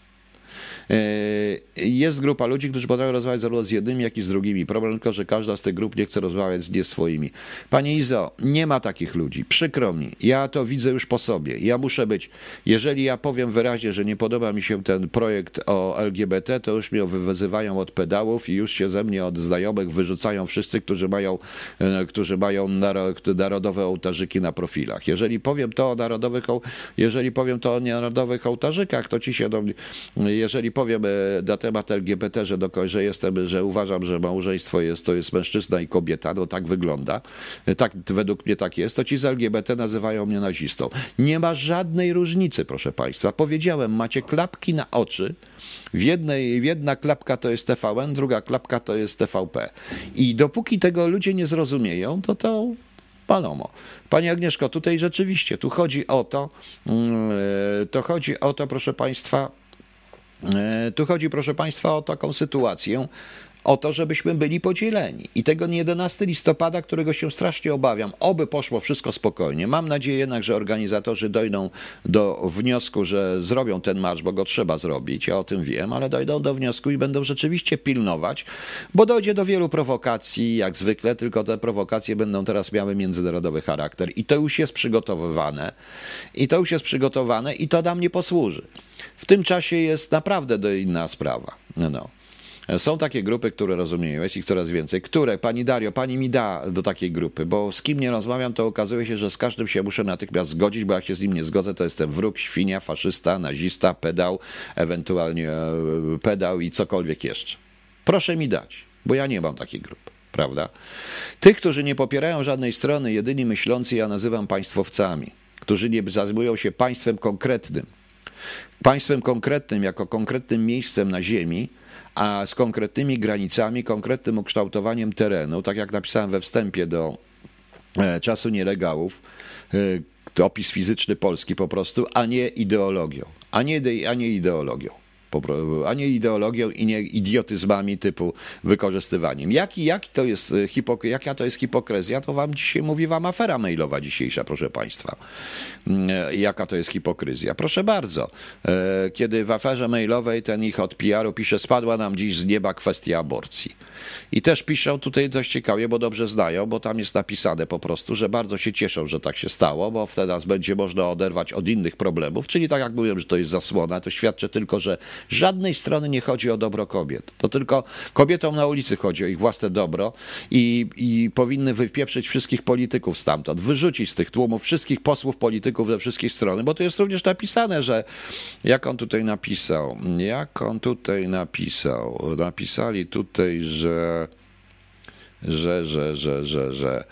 Speaker 1: E, jest grupa ludzi, którzy potrafią rozmawiać zarówno z jednymi, jak i z drugimi. Problem tylko, że każda z tych grup nie chce rozmawiać z nie swoimi. Panie Izo, nie ma takich ludzi. Przykro mi. Ja to widzę już po sobie. Ja muszę być. Jeżeli ja powiem wyraźnie, że nie podoba mi się ten projekt o LGBT, to już mnie wyzywają od pedałów i już się ze mnie od znajomych wyrzucają wszyscy, którzy mają, e, którzy mają narodowe ołtarzyki na profilach. Jeżeli powiem to o narodowych, jeżeli powiem to o narodowych ołtarzykach, to ci się do mnie, jeżeli powiem e, na temat LGBT, że, do, że jestem, że uważam, że małżeństwo jest, to jest mężczyzna i kobieta, no tak wygląda, e, tak, według mnie tak jest, to ci z LGBT nazywają mnie nazistą. Nie ma żadnej różnicy, proszę Państwa. Powiedziałem, macie klapki na oczy, w jednej, jedna klapka to jest TVN, druga klapka to jest TVP. I dopóki tego ludzie nie zrozumieją, to to Palomo. Pani Agnieszko, tutaj rzeczywiście, tu chodzi o to, mm, e, to chodzi o to, proszę Państwa, tu chodzi, proszę Państwa, o taką sytuację, o to, żebyśmy byli podzieleni. I tego 11 listopada, którego się strasznie obawiam, oby poszło wszystko spokojnie. Mam nadzieję jednak, że organizatorzy dojdą do wniosku, że zrobią ten marsz, bo go trzeba zrobić, ja o tym wiem, ale dojdą do wniosku i będą rzeczywiście pilnować, bo dojdzie do wielu prowokacji, jak zwykle, tylko te prowokacje będą teraz miały międzynarodowy charakter. I to już jest przygotowywane. I to już jest przygotowane i to nam nie posłuży. W tym czasie jest naprawdę inna sprawa. No. Są takie grupy, które rozumieją, jest ich coraz więcej. Które, pani Dario, pani mi da do takiej grupy, bo z kim nie rozmawiam, to okazuje się, że z każdym się muszę natychmiast zgodzić, bo jak się z nim nie zgodzę, to jestem wróg, świnia, faszysta, nazista, pedał, ewentualnie e, pedał i cokolwiek jeszcze. Proszę mi dać, bo ja nie mam takiej grupy prawda? Tych, którzy nie popierają żadnej strony, jedyni myślący ja nazywam państwowcami, którzy nie zajmują się państwem konkretnym, państwem konkretnym jako konkretnym miejscem na ziemi, a z konkretnymi granicami, konkretnym ukształtowaniem terenu, tak jak napisałem we wstępie do e, czasu nielegałów, e, opis fizyczny Polski po prostu, a nie ideologią, a nie, a nie ideologią a nie ideologią i nie idiotyzmami typu wykorzystywaniem. Jaki, jaki to jest e, hipok- jaka to jest hipokryzja, to wam dzisiaj mówi wam afera mailowa dzisiejsza, proszę państwa. Mm, e, jaka to jest hipokryzja? Proszę bardzo. E, kiedy w aferze mailowej ten ich od PR-u pisze, spadła nam dziś z nieba kwestia aborcji. I też piszą tutaj dość ciekawie, bo dobrze znają, bo tam jest napisane po prostu, że bardzo się cieszą, że tak się stało, bo wtedy będzie można oderwać od innych problemów, czyli tak jak mówiłem, że to jest zasłona, to świadczy tylko, że żadnej strony nie chodzi o dobro kobiet. To tylko kobietom na ulicy chodzi o ich własne dobro i, i powinny wypieprzyć wszystkich polityków stamtąd, wyrzucić z tych tłumów wszystkich posłów polityków ze wszystkich strony, bo to jest również napisane, że jak on tutaj napisał, jak on tutaj napisał, napisali tutaj, że że, że, że, że, że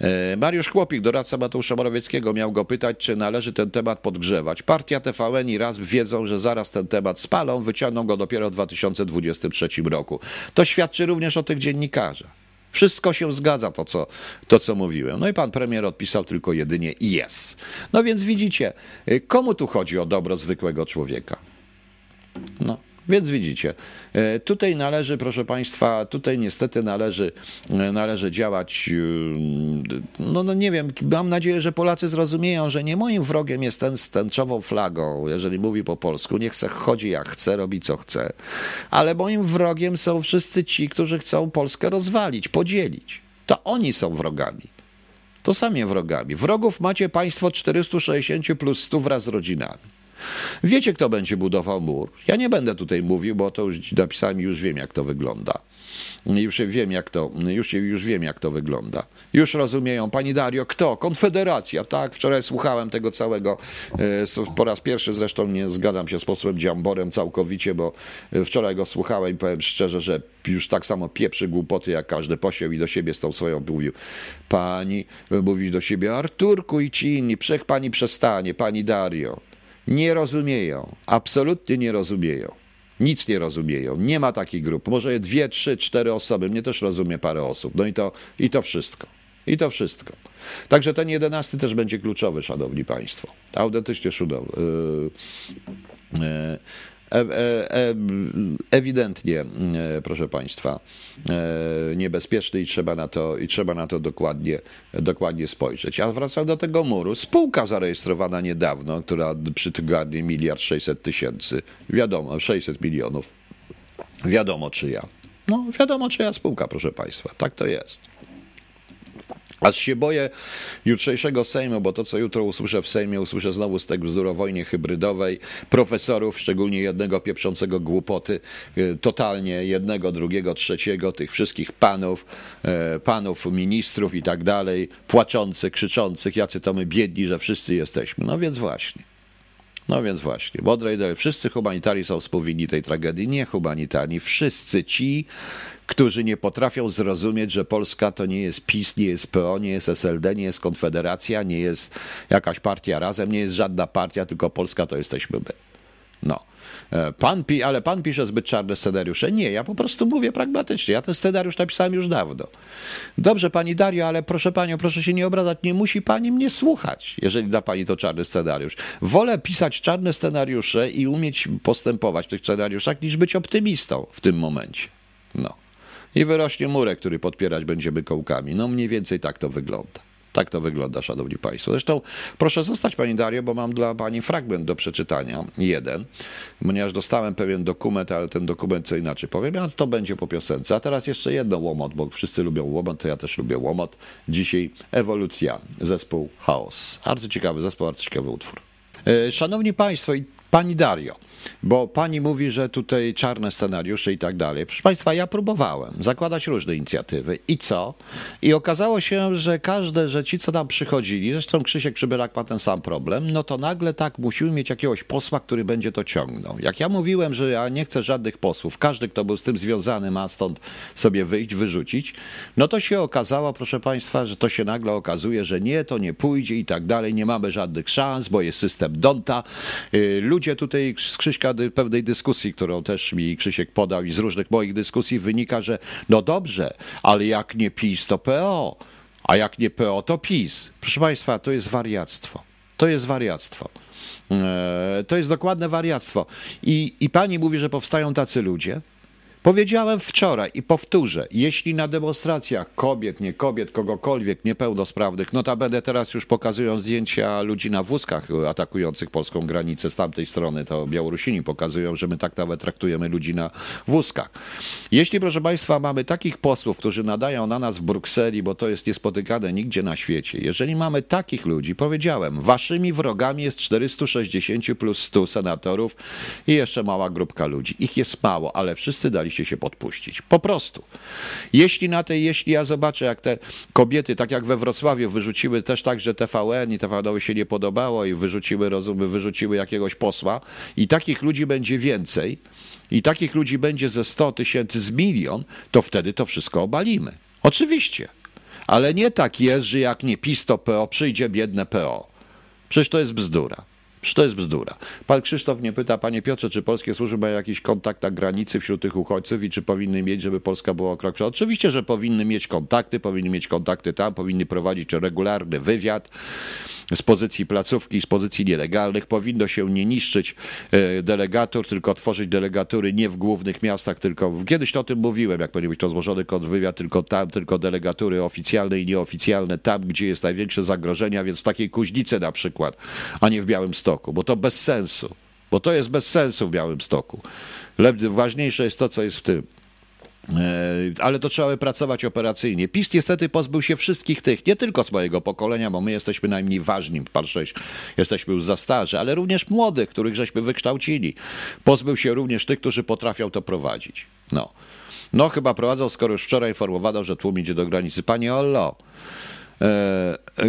Speaker 1: E, Mariusz Chłopik, doradca Mateusza Morawieckiego, miał go pytać, czy należy ten temat podgrzewać. Partia TVN i raz wiedzą, że zaraz ten temat spalą, wyciągną go dopiero w 2023 roku. To świadczy również o tych dziennikarzach. Wszystko się zgadza, to co, to co mówiłem. No i pan premier odpisał tylko jedynie yes. No więc widzicie, komu tu chodzi o dobro zwykłego człowieka? No. Więc widzicie, e, tutaj należy, proszę Państwa, tutaj niestety należy, e, należy działać, e, no, no nie wiem, mam nadzieję, że Polacy zrozumieją, że nie moim wrogiem jest ten z tęczową flagą, jeżeli mówi po polsku, niech se chodzi jak chce, robi co chce, ale moim wrogiem są wszyscy ci, którzy chcą Polskę rozwalić, podzielić. To oni są wrogami. To sami wrogami. Wrogów macie państwo 460 plus 100 wraz z rodzinami. Wiecie, kto będzie budował mur. Ja nie będę tutaj mówił, bo to już napisałem już wiem, jak to wygląda. Już wiem, jak to, już, już wiem, jak to wygląda. Już rozumieją. Pani Dario, kto? Konfederacja. Tak, wczoraj słuchałem tego całego, e, po raz pierwszy zresztą nie zgadzam się z posłem Dziamborem całkowicie, bo e, wczoraj go słuchałem i powiem szczerze, że już tak samo pieprzy głupoty, jak każdy posieł i do siebie z tą swoją mówił. Pani mówi do siebie, Arturku i ci inni, przech pani przestanie, pani Dario nie rozumieją, absolutnie nie rozumieją. Nic nie rozumieją. Nie ma takich grup. Może dwie, trzy, cztery osoby. Mnie też rozumie parę osób. No i to, i to wszystko. I to wszystko. Także ten jedenasty też będzie kluczowy, szanowni państwo. Autentycznie szudowy. Yy, yy, ewidentnie, proszę Państwa, niebezpieczny i trzeba na to, i trzeba na to dokładnie, dokładnie spojrzeć. A wracam do tego muru. Spółka zarejestrowana niedawno, która przy tygodniu miliard 600 tysięcy, wiadomo, 600 milionów, wiadomo czyja. No, wiadomo czyja spółka, proszę Państwa. Tak to jest. Aż się boję jutrzejszego Sejmu, bo to, co jutro usłyszę w Sejmie, usłyszę znowu z tego bzdur wojnie hybrydowej, profesorów, szczególnie jednego pieprzącego głupoty, y, totalnie jednego, drugiego, trzeciego, tych wszystkich panów, e, panów ministrów i tak dalej, płaczących, krzyczących, jacy to my biedni, że wszyscy jesteśmy. No więc właśnie. No więc właśnie, Bodrej, wszyscy humanitari są współwinni tej tragedii. Nie humanitari, wszyscy ci, którzy nie potrafią zrozumieć, że Polska to nie jest PiS, nie jest PO, nie jest SLD, nie jest Konfederacja, nie jest jakaś partia razem, nie jest żadna partia, tylko Polska to jesteśmy my. No. E, pan pi, ale pan pisze zbyt czarne scenariusze. Nie, ja po prostu mówię pragmatycznie. Ja ten scenariusz napisałem już dawno. Dobrze, pani Dario, ale proszę panią, proszę się nie obrażać. Nie musi pani mnie słuchać, jeżeli da pani to czarny scenariusz. Wolę pisać czarne scenariusze i umieć postępować w tych scenariuszach, niż być optymistą w tym momencie. No. I wyrośnie murek, który podpierać będziemy kołkami. No mniej więcej tak to wygląda. Tak to wygląda, szanowni państwo. Zresztą proszę zostać, pani Dario, bo mam dla pani fragment do przeczytania. Jeden, ponieważ dostałem pewien dokument, ale ten dokument co inaczej powiem, a to będzie po piosence. A teraz jeszcze jedno łomot, bo wszyscy lubią łomot, to ja też lubię łomot. Dzisiaj ewolucja, zespół Chaos. Bardzo ciekawy zespół, bardzo ciekawy utwór. E, szanowni Państwo, i Pani Dario, bo pani mówi, że tutaj czarne scenariusze i tak dalej. Proszę Państwa, ja próbowałem zakładać różne inicjatywy. I co? I okazało się, że każde, że ci, co tam przychodzili, zresztą Krzysiek Przybylak ma ten sam problem, no to nagle tak musimy mieć jakiegoś posła, który będzie to ciągnął. Jak ja mówiłem, że ja nie chcę żadnych posłów, każdy, kto był z tym związany, ma stąd sobie wyjść, wyrzucić, no to się okazało, proszę Państwa, że to się nagle okazuje, że nie, to nie pójdzie i tak dalej, nie mamy żadnych szans, bo jest system Donta. Y, ludzie tutaj z Krzyśka pewnej dyskusji, którą też mi Krzysiek podał i z różnych moich dyskusji wynika, że no dobrze, ale jak nie PiS, to PO, a jak nie PO, to PiS. Proszę Państwa, to jest wariactwo. To jest wariactwo. E, to jest dokładne wariactwo. I, I pani mówi, że powstają tacy ludzie, Powiedziałem wczoraj i powtórzę, jeśli na demonstracjach kobiet, nie kobiet, kogokolwiek niepełnosprawnych, notabene teraz już pokazują zdjęcia ludzi na wózkach atakujących polską granicę z tamtej strony, to Białorusini pokazują, że my tak nawet traktujemy ludzi na wózkach. Jeśli, proszę Państwa, mamy takich posłów, którzy nadają na nas w Brukseli, bo to jest niespotykane nigdzie na świecie, jeżeli mamy takich ludzi, powiedziałem, waszymi wrogami jest 460 plus 100 senatorów i jeszcze mała grupka ludzi. Ich jest mało, ale wszyscy dali daliście się podpuścić. Po prostu. Jeśli na tej, jeśli ja zobaczę, jak te kobiety, tak jak we Wrocławiu, wyrzuciły też tak, że TVN i TVN się nie podobało i wyrzuciły, rozumy, wyrzuciły jakiegoś posła i takich ludzi będzie więcej i takich ludzi będzie ze 100 tysięcy, z milion, to wtedy to wszystko obalimy. Oczywiście. Ale nie tak jest, że jak nie PiS, to PO, przyjdzie biedne PO. Przecież to jest bzdura. Przecież to jest bzdura. Pan Krzysztof mnie pyta, panie Piotrze, czy polskie służby mają jakiś kontakt na granicy wśród tych uchodźców i czy powinny mieć, żeby Polska była o krok przed? Oczywiście, że powinny mieć kontakty, powinny mieć kontakty tam, powinny prowadzić regularny wywiad z pozycji placówki, z pozycji nielegalnych. Powinno się nie niszczyć e, delegatur, tylko tworzyć delegatury nie w głównych miastach, tylko kiedyś o tym mówiłem, jak powinien być rozłożony kontrwywiad, tylko tam, tylko delegatury oficjalne i nieoficjalne, tam, gdzie jest największe zagrożenia, więc w takiej kuźnicy na przykład, a nie w Białym Stoku, bo to bez sensu. Bo to jest bez sensu w Białym Stoku. Ważniejsze jest to, co jest w tym. E, ale to trzeba pracować operacyjnie. PiS niestety pozbył się wszystkich tych, nie tylko z mojego pokolenia, bo my jesteśmy najmniej ważni, par 6, jesteśmy już za starzy, ale również młodych, których żeśmy wykształcili. Pozbył się również tych, którzy potrafią to prowadzić. No, no chyba prowadzą, skoro już wczoraj informowano, że tłum idzie do granicy. Panie Ollo,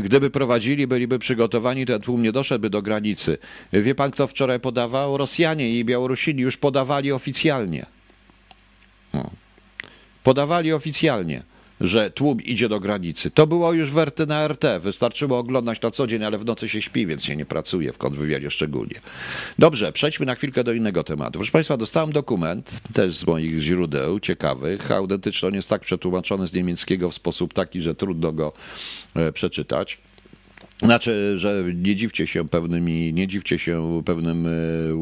Speaker 1: Gdyby prowadzili, byliby przygotowani, ten tłum nie doszedłby do granicy. Wie pan, kto wczoraj podawał? Rosjanie i Białorusini już podawali oficjalnie. No podawali oficjalnie, że tłum idzie do granicy. To było już werty na RT. Wystarczyło oglądać na co dzień, ale w nocy się śpi, więc się nie pracuje w kontrwywiadzie szczególnie. Dobrze, przejdźmy na chwilkę do innego tematu. Proszę Państwa, dostałem dokument, też z moich źródeł ciekawych. Autentycznie on jest tak przetłumaczony z niemieckiego w sposób taki, że trudno go e, przeczytać. Znaczy, że nie dziwcie się pewnymi, nie dziwcie się pewnym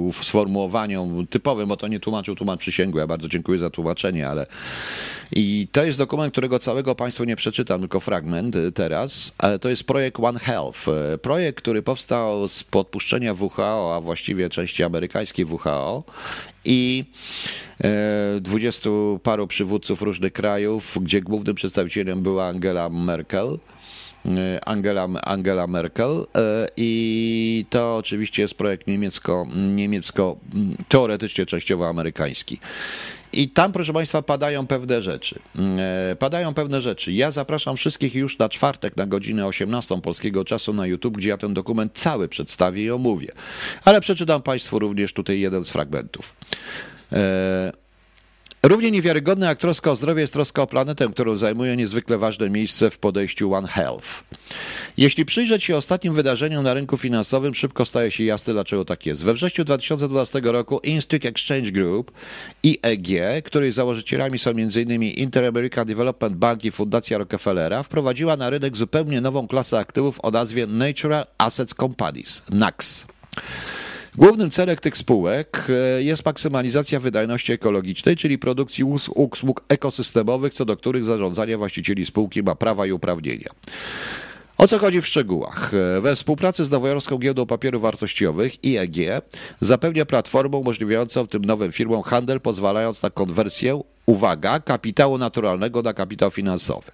Speaker 1: e, sformułowaniom typowym, bo to nie tłumaczył tłumacz przysięgły. Ja bardzo dziękuję za tłumaczenie, ale i to jest dokument, którego całego Państwu nie przeczytam, tylko fragment e, teraz. To jest projekt One Health. E, projekt, który powstał z podpuszczenia WHO, a właściwie części amerykańskiej WHO i dwudziestu paru przywódców różnych krajów, gdzie głównym przedstawicielem była Angela Merkel. E, Angela, Angela Merkel e, i to oczywiście jest projekt niemiecko, niemiecko teoretycznie częściowo amerykański. I tam, proszę Państwa, padają pewne rzeczy. E, padają pewne rzeczy. Ja zapraszam wszystkich już na czwartek na godzinę 18 polskiego czasu na YouTube, gdzie ja ten dokument cały przedstawię i omówię. Ale przeczytam Państwu również tutaj jeden z fragmentów. Równie niewiarygodne jak troska o zdrowie jest troska o planetę, którą zajmuje niezwykle ważne miejsce w podejściu One Health. Jeśli przyjrzeć się ostatnim wydarzeniom na rynku finansowym, szybko staje się jasne, dlaczego tak jest. We wrześniu 2012 roku Instinct Exchange Group, IEG, której założycielami są m.in. Inter-American Development Bank i Fundacja Rockefellera, wprowadziła na rynek zupełnie nową klasę aktywów o nazwie Natural Assets Companies, NACS. Głównym celem tych spółek e, jest maksymalizacja wydajności ekologicznej, czyli produkcji usług ekosystemowych, co do których zarządzanie właścicieli spółki ma prawa i uprawnienia. O co chodzi w szczegółach? E, we współpracy z Nowojorską Giełdą Papierów Wartościowych IEG zapewnia platformę umożliwiającą tym nowym firmom handel, pozwalając na konwersję, uwaga, kapitału naturalnego na kapitał finansowy.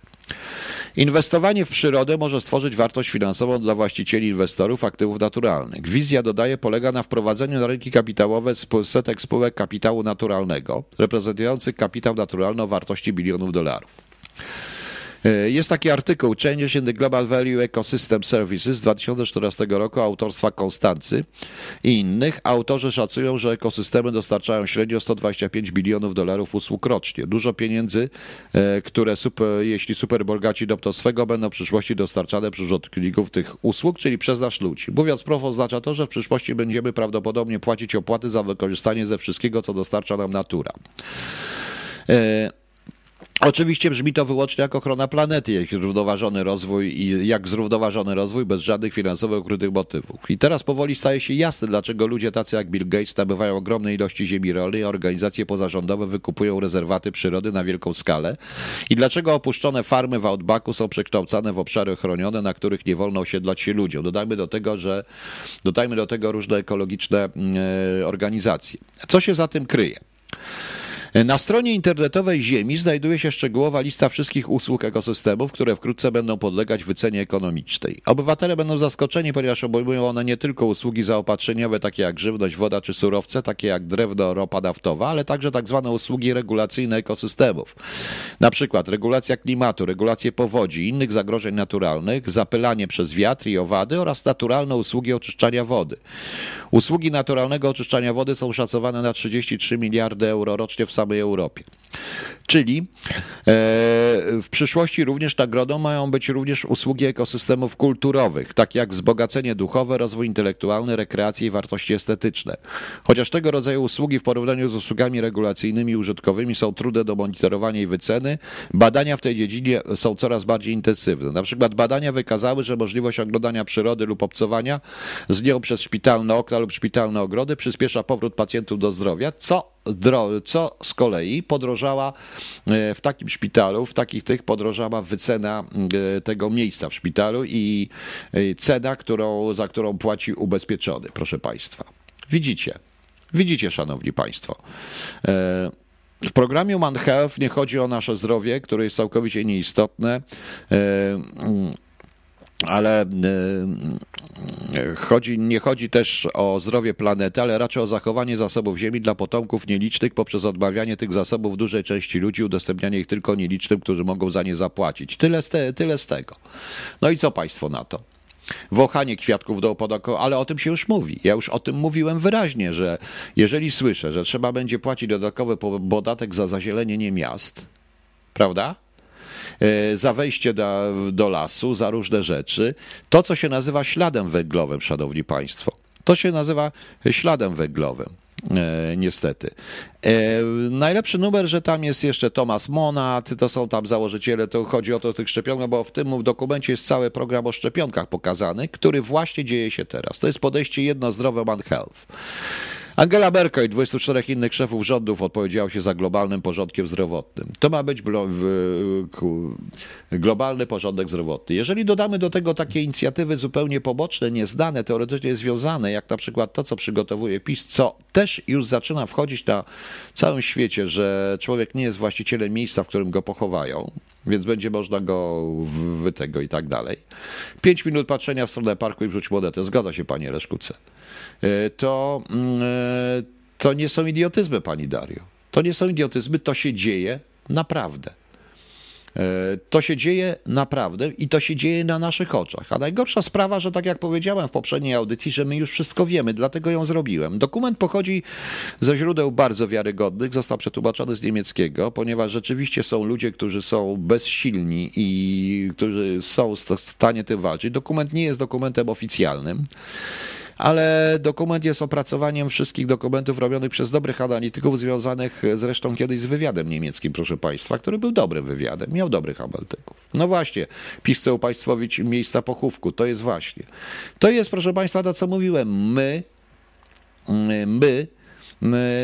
Speaker 1: Inwestowanie w przyrodę może stworzyć wartość finansową dla właścicieli inwestorów aktywów naturalnych. Wizja, dodaje, polega na wprowadzeniu na rynki kapitałowe setek spółek kapitału naturalnego, reprezentujących kapitał naturalny o wartości bilionów dolarów. E, jest taki artykuł Changes in the Global Value Ecosystem Services z 2014 roku autorstwa Konstancy i innych. Autorzy szacują, że ekosystemy dostarczają średnio 125 bilionów dolarów usług rocznie. Dużo pieniędzy, e, które super, jeśli superbogaci dopto swego, będą w przyszłości dostarczane przez użytkowników tych usług, czyli przez nas ludzi. Mówiąc prosto, oznacza to, że w przyszłości będziemy prawdopodobnie płacić opłaty za wykorzystanie ze wszystkiego, co dostarcza nam natura. Oczywiście brzmi to wyłącznie jak ochrona planety, jak zrównoważony rozwój i jak zrównoważony rozwój bez żadnych finansowych ukrytych motywów. I teraz powoli staje się jasne, dlaczego ludzie tacy jak Bill Gates nabywają ogromne ilości ziemi rolnej, a organizacje pozarządowe wykupują rezerwaty przyrody na wielką skalę i dlaczego opuszczone farmy w Outbacku są przekształcane w obszary chronione, na których nie wolno osiedlać się ludziom. Dodajmy do tego, że dodajmy do tego różne ekologiczne e, organizacje. Co się za tym kryje? Na stronie internetowej Ziemi znajduje się szczegółowa lista wszystkich usług ekosystemów, które wkrótce będą podlegać wycenie ekonomicznej. Obywatele będą zaskoczeni, ponieważ obejmują one nie tylko usługi zaopatrzeniowe, takie jak żywność, woda czy surowce, takie jak drewno, ropa naftowa, ale także tak zwane usługi regulacyjne ekosystemów. Na przykład regulacja klimatu, regulacje powodzi innych zagrożeń naturalnych, zapylanie przez wiatr i owady oraz naturalne usługi oczyszczania wody. Usługi naturalnego oczyszczania wody są szacowane na 33 miliardy euro rocznie w samej Europie. Czyli e, w przyszłości również nagrodą mają być również usługi ekosystemów kulturowych, takie jak wzbogacenie duchowe, rozwój intelektualny, rekreacje i wartości estetyczne. Chociaż tego rodzaju usługi w porównaniu z usługami regulacyjnymi i użytkowymi są trudne do monitorowania i wyceny, badania w tej dziedzinie są coraz bardziej intensywne. Na przykład badania wykazały, że możliwość oglądania przyrody lub obcowania z nią przez szpitalne okna lub szpitalne ogrody przyspiesza powrót pacjentów do zdrowia, co co z kolei podrożała e, w takim szpitalu, w takich tych podrożała wycena e, tego miejsca w szpitalu i e, cena, którą, za którą płaci ubezpieczony, proszę Państwa. Widzicie, widzicie, Szanowni Państwo. W programie One Health nie chodzi o nasze zdrowie, które jest całkowicie nieistotne ale e, chodzi, nie chodzi też o zdrowie planety, ale raczej o zachowanie zasobów Ziemi dla potomków nielicznych poprzez odmawianie tych zasobów dużej części ludzi, udostępnianie ich tylko nielicznym, którzy mogą za nie zapłacić. Tyle z, te, tyle z tego. No i co Państwo na to? Wąchanie kwiatków do opodatku, ale o tym się już mówi. Ja już o tym mówiłem wyraźnie, że jeżeli słyszę, że trzeba będzie płacić dodatkowy podatek za zazielenienie miast, prawda? E, za wejście do, do lasu, za różne rzeczy. To, co się nazywa śladem węglowym, szanowni państwo. To się nazywa śladem węglowym. E, niestety. E, najlepszy numer, że tam jest jeszcze Thomas Monat, to są tam założyciele, to chodzi o to tych szczepionek, bo w tym dokumencie jest cały program o szczepionkach pokazany, który właśnie dzieje się teraz. To jest podejście jedno zdrowe One Health. Angela Merkel i 24 innych szefów rządów odpowiedziało się za globalnym porządkiem zdrowotnym. To ma być globalny porządek zdrowotny. Jeżeli dodamy do tego takie inicjatywy zupełnie poboczne, nieznane, teoretycznie związane, jak na przykład to, co przygotowuje PiS, co też już zaczyna wchodzić na całym świecie, że człowiek nie jest właścicielem miejsca, w którym go pochowają, więc będzie można go wy tego i tak dalej. Pięć minut patrzenia w stronę parku i wrzuć monetę. Zgadza się, panie Leszkuce. E, to, mm, e, to nie są idiotyzmy, pani Dario. To nie są idiotyzmy, to się dzieje naprawdę. E, to się dzieje naprawdę i to się dzieje na naszych oczach. A najgorsza sprawa, że tak jak powiedziałem w poprzedniej audycji, że my już wszystko wiemy, dlatego ją zrobiłem. Dokument pochodzi ze źródeł bardzo wiarygodnych, został przetłumaczony z niemieckiego, ponieważ rzeczywiście są ludzie, którzy są bezsilni i którzy są w stanie tym walczyć. Dokument nie jest dokumentem oficjalnym ale dokument jest opracowaniem wszystkich dokumentów robionych przez dobrych analityków, związanych zresztą kiedyś z wywiadem niemieckim, proszę Państwa, który był dobrym wywiadem, miał dobrych analityków. No właśnie, PiS chce upaństwowić miejsca pochówku, to jest właśnie. To jest, proszę Państwa, to co mówiłem, my, my,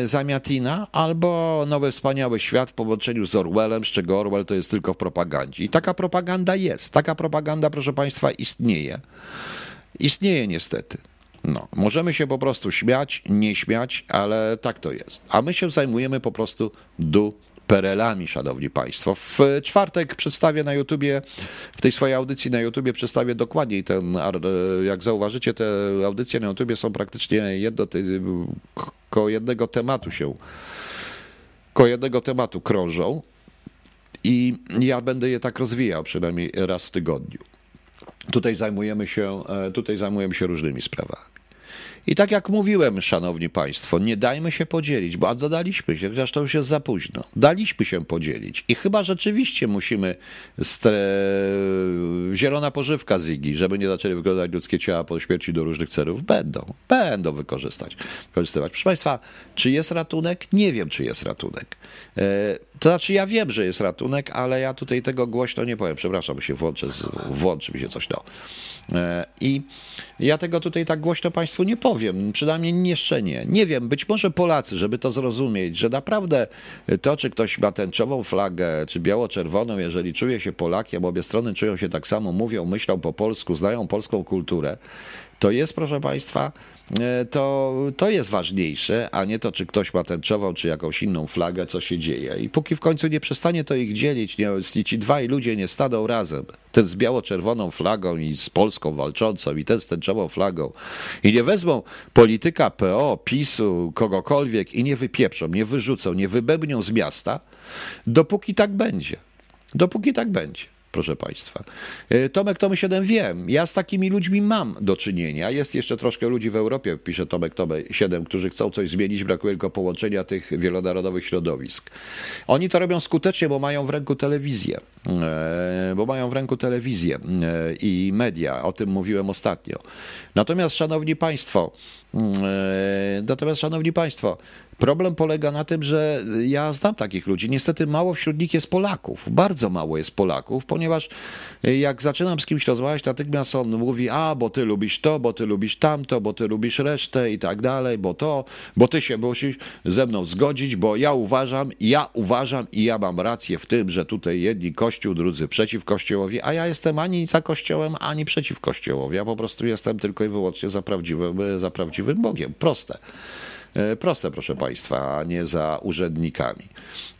Speaker 1: Zamiatina albo Nowy Wspaniały Świat w połączeniu z Orwellem, z czego Orwell to jest tylko w propagandzie. I taka propaganda jest. Taka propaganda, proszę Państwa, istnieje. Istnieje niestety. No, możemy się po prostu śmiać, nie śmiać, ale tak to jest. A my się zajmujemy po prostu du perelami, szanowni państwo. W czwartek przedstawię na YouTubie, w tej swojej audycji na YouTubie przedstawię dokładniej ten, jak zauważycie, te audycje na YouTubie są praktycznie jedno, koło jednego tematu się, koło jednego tematu krążą i ja będę je tak rozwijał przynajmniej raz w tygodniu. Tutaj zajmujemy się, e, tutaj zajmujemy się różnymi sprawami. I tak jak mówiłem, szanowni państwo, nie dajmy się podzielić, bo a dodaliśmy się, zresztą już jest za późno. Daliśmy się podzielić i chyba rzeczywiście musimy stre... zielona pożywka Zigi, żeby nie zaczęli wyglądać ludzkie ciała po śmierci do różnych celów, będą, będą wykorzystać, wykorzystywać. Proszę państwa, czy jest ratunek? Nie wiem, czy jest ratunek. E, to znaczy, ja wiem, że jest ratunek, ale ja tutaj tego głośno nie powiem. Przepraszam, się włączę, włączy mi się coś, no. E, I ja tego tutaj tak głośno Państwu nie powiem, przynajmniej jeszcze nie. Nie wiem, być może Polacy, żeby to zrozumieć, że naprawdę to, czy ktoś ma tęczową flagę, czy biało-czerwoną, jeżeli czuje się Polakiem, obie strony czują się tak samo, mówią, myślą po polsku, znają polską kulturę, to jest, proszę Państwa, to, to jest ważniejsze, a nie to, czy ktoś ma tęczową, czy jakąś inną flagę, co się dzieje. I póki w końcu nie przestanie to ich dzielić, nie, ci dwaj ludzie nie stadą razem, ten z biało-czerwoną flagą i z Polską walczącą i ten z tęczową flagą i nie wezmą polityka PO, PiSu, kogokolwiek i nie wypieprzą, nie wyrzucą, nie wybebnią z miasta, dopóki tak będzie. Dopóki tak będzie proszę Państwa. E, Tomek Tomy 7 wiem, ja z takimi ludźmi mam do czynienia. Jest jeszcze troszkę ludzi w Europie, pisze Tomek Tomy 7, którzy chcą coś zmienić, brakuje tylko połączenia tych wielonarodowych środowisk. Oni to robią skutecznie, bo mają w ręku telewizję. E, bo mają w ręku telewizję e, i media, o tym mówiłem ostatnio. Natomiast, szanowni Państwo, natomiast, szanowni Państwo, Problem polega na tym, że ja znam takich ludzi. Niestety mało wśród nich jest Polaków. Bardzo mało jest Polaków, ponieważ jak zaczynam z kimś rozmawiać, natychmiast on mówi: A, bo ty lubisz to, bo ty lubisz tamto, bo ty lubisz resztę i tak dalej, bo to, bo ty się musisz ze mną zgodzić, bo ja uważam, ja uważam i ja mam rację w tym, że tutaj jedni kościół, drudzy przeciw kościołowi, a ja jestem ani za kościołem, ani przeciw kościołowi. Ja po prostu jestem tylko i wyłącznie za prawdziwym, za prawdziwym Bogiem. Proste. E, proste, proszę Państwa, a nie za urzędnikami.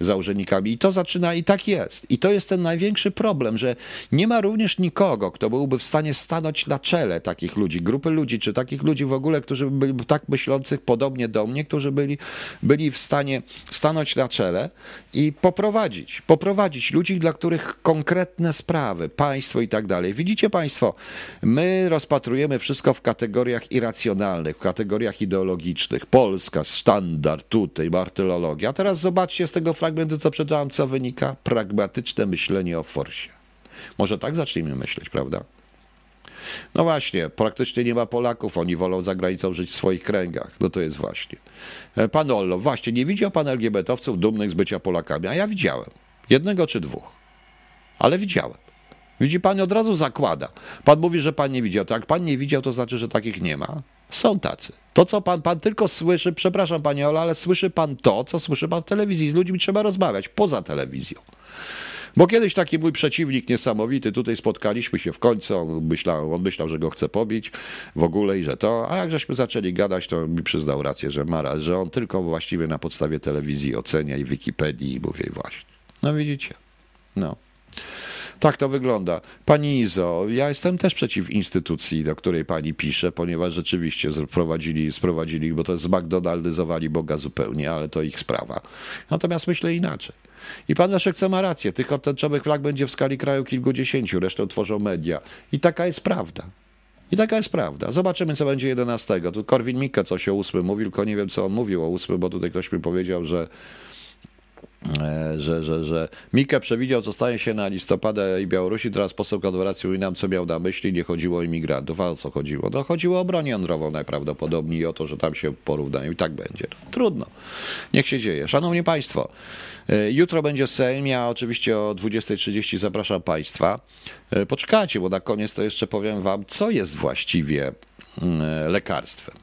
Speaker 1: Za urzędnikami. I to zaczyna, i tak jest. I to jest ten największy problem, że nie ma również nikogo, kto byłby w stanie stanąć na czele takich ludzi, grupy ludzi, czy takich ludzi w ogóle, którzy byli tak myślących podobnie do mnie, którzy byli, byli w stanie stanąć na czele i poprowadzić, poprowadzić ludzi, dla których konkretne sprawy, państwo i tak dalej. Widzicie Państwo, my rozpatrujemy wszystko w kategoriach irracjonalnych, w kategoriach ideologicznych. Polska, Polska, standard tutaj, martyrologia. A teraz zobaczcie z tego fragmentu, co przeczytałem, co wynika. Pragmatyczne myślenie o forsie. Może tak zacznijmy myśleć, prawda? No właśnie, praktycznie nie ma Polaków, oni wolą za granicą żyć w swoich kręgach. No to jest właśnie. E, pan Ollo, właśnie, nie widział pan LGBT-owców dumnych z bycia Polakami, a ja widziałem. Jednego czy dwóch. Ale widziałem. Widzi pan, od razu zakłada. Pan mówi, że pan nie widział. To jak pan nie widział, to znaczy, że takich nie ma. Są tacy. To, co pan, pan tylko słyszy, przepraszam panie Ola, ale słyszy pan to, co słyszy pan w telewizji. Z ludźmi trzeba rozmawiać poza telewizją. Bo kiedyś taki mój przeciwnik niesamowity, tutaj spotkaliśmy się w końcu, on myślał, on myślał, że go chce pobić w ogóle i że to, a jak żeśmy zaczęli gadać, to mi przyznał rację, że Mara, że on tylko właściwie na podstawie telewizji ocenia i Wikipedii i mówię właśnie. No widzicie, no. Tak to wygląda. Pani Izo, ja jestem też przeciw instytucji, do której pani pisze, ponieważ rzeczywiście sprowadzili, sprowadzili bo to zmcdonaldyzowali Boga zupełnie, ale to ich sprawa. Natomiast myślę inaczej. I pan Leszek co ma rację, tych odtęczowych flag będzie w skali kraju kilkudziesięciu, resztę tworzą media. I taka jest prawda. I taka jest prawda. Zobaczymy, co będzie 11. Tu Korwin Mikke coś o ósmym mówił, tylko nie wiem, co on mówił o ósmym, bo tutaj ktoś mi powiedział, że że, że, że Mika przewidział, co stanie się na listopadę i Białorusi. Teraz poseł Konfederacji mówi nam, co miał na myśli. Nie chodziło o imigrantów. A o co chodziło? No chodziło o broń jądrową najprawdopodobniej i o to, że tam się porównają. I tak będzie. Trudno. Niech się dzieje. Szanowni Państwo, e, jutro będzie Sejm. Ja oczywiście o 20.30 zapraszam Państwa. E, poczekajcie, bo na koniec to jeszcze powiem Wam, co jest właściwie mm, lekarstwem.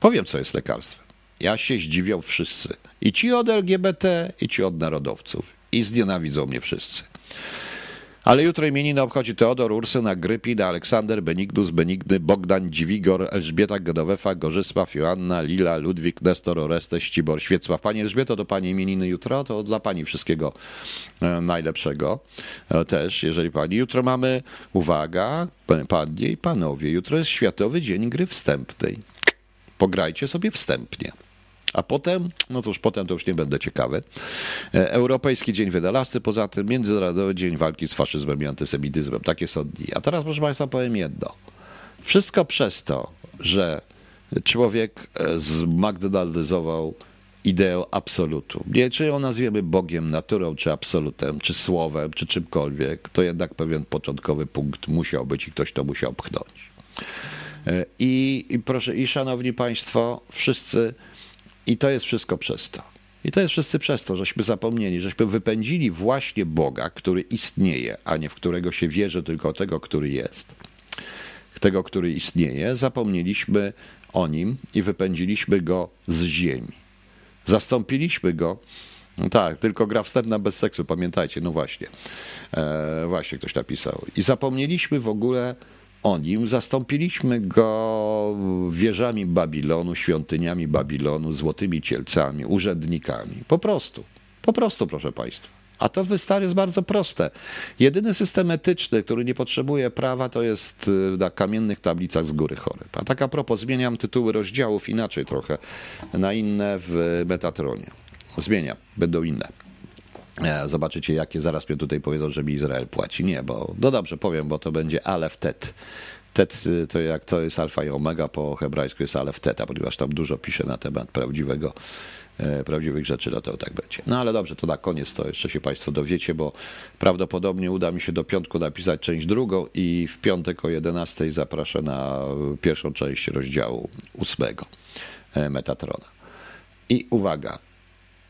Speaker 1: Powiem, co jest lekarstwem. Ja się zdziwią wszyscy. I ci od LGBT, i ci od narodowców. I znienawidzą mnie wszyscy. Ale jutro imieniny obchodzi Teodor, Ursyna, Grypin, Aleksander, Benignus, Benigny, Bogdan, Dziwigor, Elżbieta, Gedowefa, Gorzysław, Joanna, Lila, Ludwik, Nestor, Oreste, Ścibor, Świecław. Pani Elżbieto, to Pani imieniny jutro, to dla Pani wszystkiego e, najlepszego e, też, jeżeli Pani. Jutro mamy, uwaga, Panie i Panowie, jutro jest Światowy Dzień Gry Wstępnej. Pograjcie sobie wstępnie. A potem, no cóż, potem to już nie będę ciekawy. E, Europejski Dzień Wydalawcy, poza tym Międzynarodowy Dzień Walki z Faszyzmem i Antysemityzmem. Takie są dni. A teraz, proszę Państwa, powiem jedno. Wszystko przez to, że człowiek e, zmagdonaldyzował ideę absolutu. Nie, czy ją nazwiemy Bogiem, naturą, czy absolutem, czy słowem, czy czymkolwiek, to jednak pewien początkowy punkt musiał być i ktoś to musiał pchnąć. E, I, i proszę, i szanowni Państwo, wszyscy i to jest wszystko przez to. I to jest wszyscy przez to, żeśmy zapomnieli, żeśmy wypędzili właśnie Boga, który istnieje, a nie w którego się wierzy, tylko tego, który jest. Tego, który istnieje, zapomnieliśmy o nim i wypędziliśmy go z ziemi. Zastąpiliśmy go. No tak, tylko gra wstępna bez seksu, pamiętajcie, no właśnie. E, właśnie ktoś napisał. I zapomnieliśmy w ogóle o nim, zastąpiliśmy go wieżami Babilonu, świątyniami Babilonu, złotymi cielcami, urzędnikami. Po prostu. Po prostu, proszę Państwa. A to wystary jest bardzo proste. Jedyny system etyczny, który nie potrzebuje prawa, to jest y, na kamiennych tablicach z góry chory. A tak a propos, zmieniam tytuły rozdziałów inaczej trochę, na inne w Metatronie. Zmieniam, będą inne. E, zobaczycie, jakie zaraz mnie tutaj powiedzą, że mi Izrael płaci. Nie, bo no dobrze powiem, bo to będzie Alef Tet. Tet y, to jak to jest alfa i omega po hebrajsku jest Alef Teta, ponieważ tam dużo pisze na temat prawdziwego, e, prawdziwych rzeczy, no to tak będzie. No ale dobrze, to na koniec to jeszcze się Państwo dowiecie, bo prawdopodobnie uda mi się do piątku napisać część drugą i w piątek o 11 zapraszam na pierwszą część rozdziału ósmego e, Metatrona. I uwaga,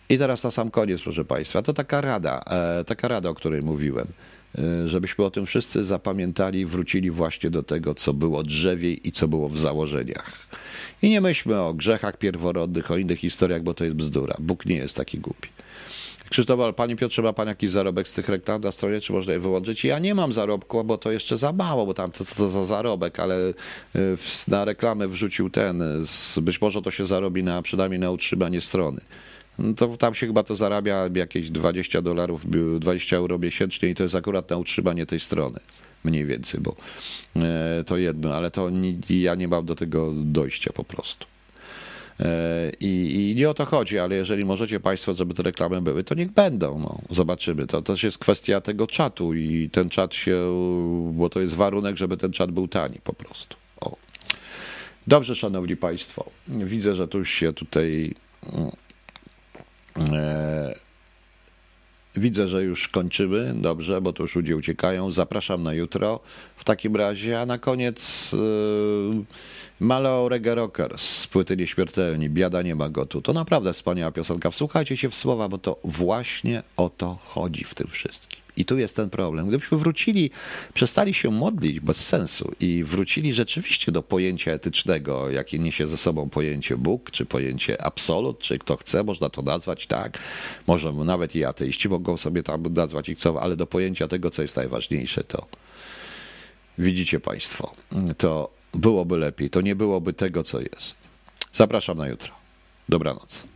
Speaker 1: i teraz na sam koniec, proszę Państwa, to taka rada, e, taka rada, o której mówiłem, e, żebyśmy o tym wszyscy zapamiętali wrócili właśnie do tego, co było drzewiej i co było w założeniach. I nie myślmy o grzechach pierworodnych, o innych historiach, bo to jest bzdura. Bóg nie jest taki głupi. Krzysztof, ale Panie Piotrze, ma Pan jakiś zarobek z tych reklam na stronie, czy można je wyłączyć? Ja nie mam zarobku, bo to jeszcze za mało, bo tam to, to za zarobek, ale e, na reklamę wrzucił ten, być może to się zarobi na, przynajmniej na utrzymanie strony. To tam się chyba to zarabia jakieś 20 dolarów, 20 euro miesięcznie i to jest akurat na utrzymanie tej strony. Mniej więcej, bo e, to jedno, ale to ja nie mam do tego dojścia po prostu. E, I, I, nie o to chodzi, ale jeżeli możecie Państwo, żeby te reklamy były, to niech będą. No. Zobaczymy. To też jest kwestia tego czatu i ten czat się, bo to jest warunek, żeby ten czat był tani po prostu. O. Dobrze, Szanowni Państwo. Widzę, że tu się tutaj E, Widzę, że już kończymy. Dobrze, bo to już ludzie uciekają. Zapraszam na jutro w takim razie. A na koniec yy, Malo Reggae Rocker z płyty Nieśmiertelni. Biada nie ma go tu. To naprawdę wspaniała piosenka. Wsłuchajcie się w słowa, bo to właśnie o to chodzi w tym wszystkim. I tu jest ten problem. Gdybyśmy wrócili, przestali się modlić bez sensu i wrócili rzeczywiście do pojęcia etycznego, jakie niesie ze sobą pojęcie Bóg, czy pojęcie absolut, czy kto chce, można to nazwać tak. Może nawet i ateiści mogą sobie tam nazwać i chcą, ale do pojęcia tego, co jest najważniejsze, to widzicie Państwo, to byłoby lepiej. To nie byłoby tego, co jest. Zapraszam na jutro. Dobranoc.